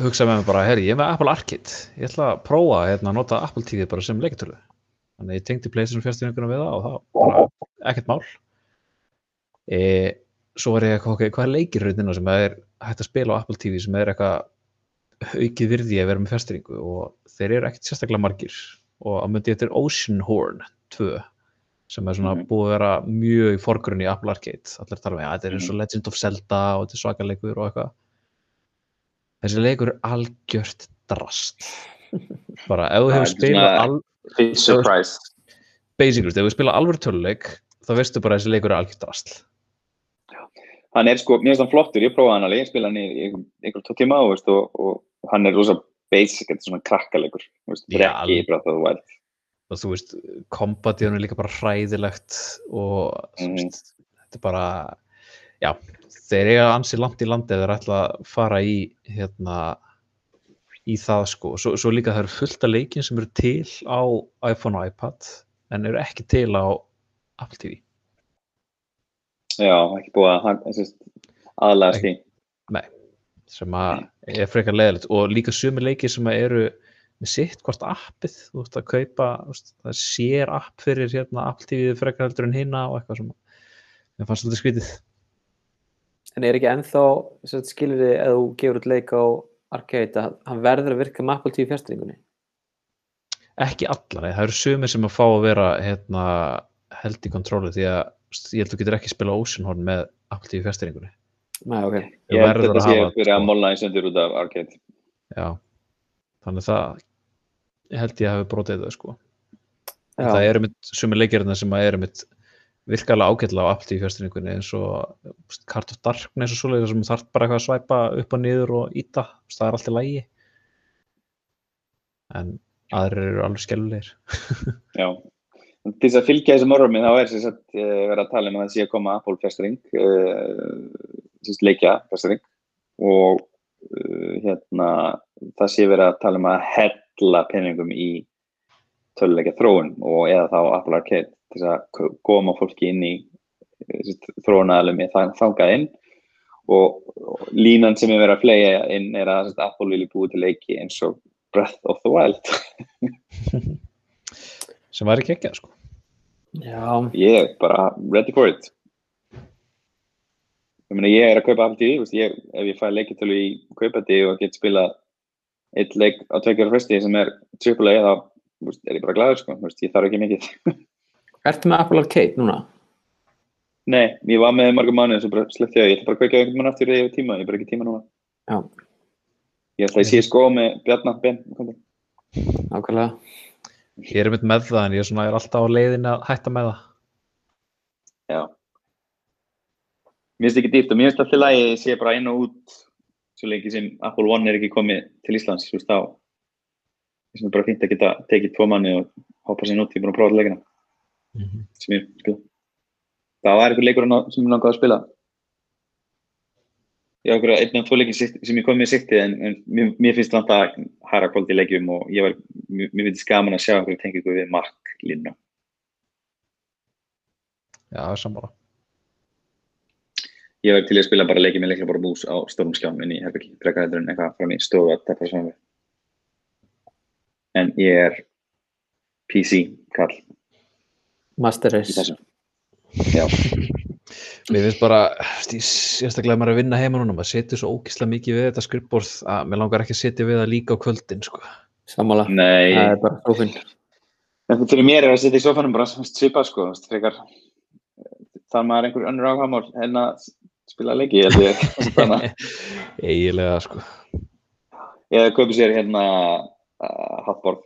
hugsaði með mér bara, herri, ég er með Apple Arcade. Ég ætla að prófa hérna, að nota Apple TV bara sem leikatölu þannig að ég tengdi Playstation fjárstyrninguna við það og það var ekkert mál. E, svo var ég eitthvað, ok, hvað er leikirröðina sem er hægt að spila á Apple TV sem er eitthvað aukið virði að vera með fjárstyrningu og þeir eru ekkert sérstaklega margir. Og að myndi þetta er Oceanhorn 2 sem er svona Mhm. búið að vera mjög í forgrunni í Apple Arcade. Allir tala um, já, þetta er eins og Legend of Zelda og þetta er svakaleikur og eitthvað. Þessi leikur er algjört drast. Bara ef þú hefur spilað al, basically, ef þú spilað alvör töluleik þá veistu bara að þessi leikur er algjört drast. Hann er sko, mér finnst hann flottur, ég prófaði hann alveg, ég spila hann í í einhver, einhver tó tíma og, og, og hann er rosa basic, þetta er svona krakkalegur, þú veist, þetta er og þú veist, kombat í hann er líka bara hræðilegt og Mhm. veist, þetta er bara já, þeir eiga ansi langt í landi eða þeir ætla að fara í hérna í það sko, svo, svo líka það eru fullt af leikin sem eru til á iPhone og iPad en eru ekki til á Apple TV Já, ekki búið að aðlæðast í. sem að er frekar leðilegt og líka sumi leikir sem eru með sitt hvort appið, þú veist að kaupa veist, það sér app fyrir hérna Apple TV frekar heldur en hinna og eitthvað sem mér fannst svolítið skrítið En er ekki ennþá skilur þið að þú gefur út leik á Arcade að hann verður að virka með Apple TV fjastringunni? ekki allar, það eru sumir sem að fá að vera hérna, held í kontróli því að ég held að þú getur ekki spila Oceanhorn með Apple TV fjastringunni Nei, ok. Ég held að sé hafa, fyrir að sko. molna í söndur út af Arcade. já, þannig það ég held ég hafi brotið þau sko Já. það eru mitt sumir leikirina sem að eru mitt virkalega ágætlega á Apple TV fjastringunni eins og Card of Darkness og svoleiðis sem þarf bara eitthvað að svæpa upp og niður og íta, það er allt í lægi en aðrir eru alveg skellulegir Já. Til þess að fylgja þessum orðum þá er sagt uh, verið að tala um að það sé að koma Apple fjastring, uh, sem leikja fjastring og uh, hérna það sé verið að tala um að hella peningum í töluleikja þróun og eða þá Apple Arcade til að koma fólki inn í þróunæðalum í þangað inn. Og, og línan sem er verið að flega inn er að Apple vilji búið til leiki eins og Breath of the Wild. Sem væri ekki ekki sko. Já, ég er bara ready for it. Ég meina ég er að kaupa ég, ef ég fæ leikitölu í kaupati og get spila eitt leik á tveggjara fresti sem er AAA þá þú veist, er ég bara glæður sko, þú veist, ég þarf ekki mikið ertu með Apple Arcade núna? nei, ég var með marga mánuð sem bara sleppti ég, ég ætla bara að kveika einhvern mann aftur hef tíma, ég er bara ekki tíma núna Já. ég ætla að ég sé sko með Bjarnar Ben Nákvæmlega. ég er mitt með það en ég er, svona, ég er alltaf á leiðin að hætta með það já mér finnst ekki dýrt og mér finnst alltaf lægi ég sé bara inn og út svo lengi sem Apple One er ekki komið til Íslands þú veist þá vegna er bara fínt að geta tekið tvo manni og hoppa sér út, ég er búin að prófa leikina. Sem ég spila það var eitthvað leikur sem ég langaði að spila. Ég ákveður að einn af tvo leikin sem ég kom með sikti en, en mér, mér finnst vant að hæra kvöldi í leikjum og ég var, mér, mér finnst gaman að sjá einhverju tengingu við línuna já, það er sammála ég var til í að spila bara leikið með leikla bara bús á stórum skjám inn í herbyggi, frekar heldur en eitthvað frá mér stofu að teppa saman við en ég er PC kall Master í Race. já, Mér finnst bara, sérstaklega maður er að vinna heima núna, maður setur svo ógislega mikið við þetta skrifborð að mér langar ekki að setja við það líka á kvöldin, sko. Sammála. nei Það er bara stófinn. en fyrir mér er að setja í sofanum bara svipa sko, frekar þar maður einhver önnur áhagamál en að spila leiki held ég Eiginlega, sko. eða kaupi sér hérna uh, hattborð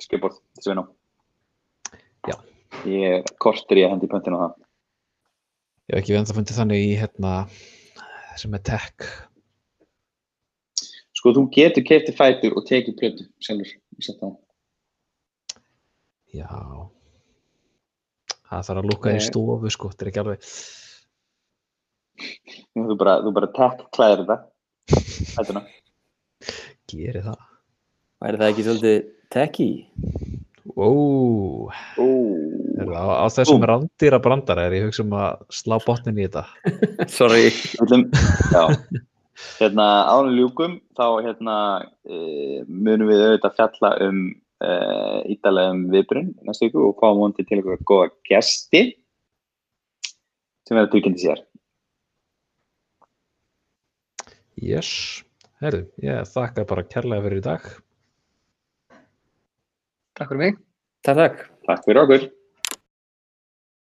skrifborð til Sveinó Já. ég kortir ég að hendi í pöntinu á það Ég hef ekki við enda fundið þannig í, hérna, sem er tech. sko þú getur kefti fætur og tekið plötu sjálfur ég sett það. Já. Það þarf að lúka í stofu, sko, þetta er ekki alveg. Þú bara, þú bara tech klæðir þetta fætuna Geri það. Væri það ekki svolítið techy? Ó, er á þessum Búm. rándýra brandara er ég hugsa um að slá botnin í þetta. Sorry. Hérna ánum ljúkum þá hérna e, munum við auðvitað fjalla um e, ítalega um viðbrun næstu viku og fáum vondi til ykkur góða gesti sem verður tilkynnti sér. Yes. Herðu, ég þakka bara kærlega fyrir í dag. Takk fyrir mig. Takk, takk. Takk fyrir okkur.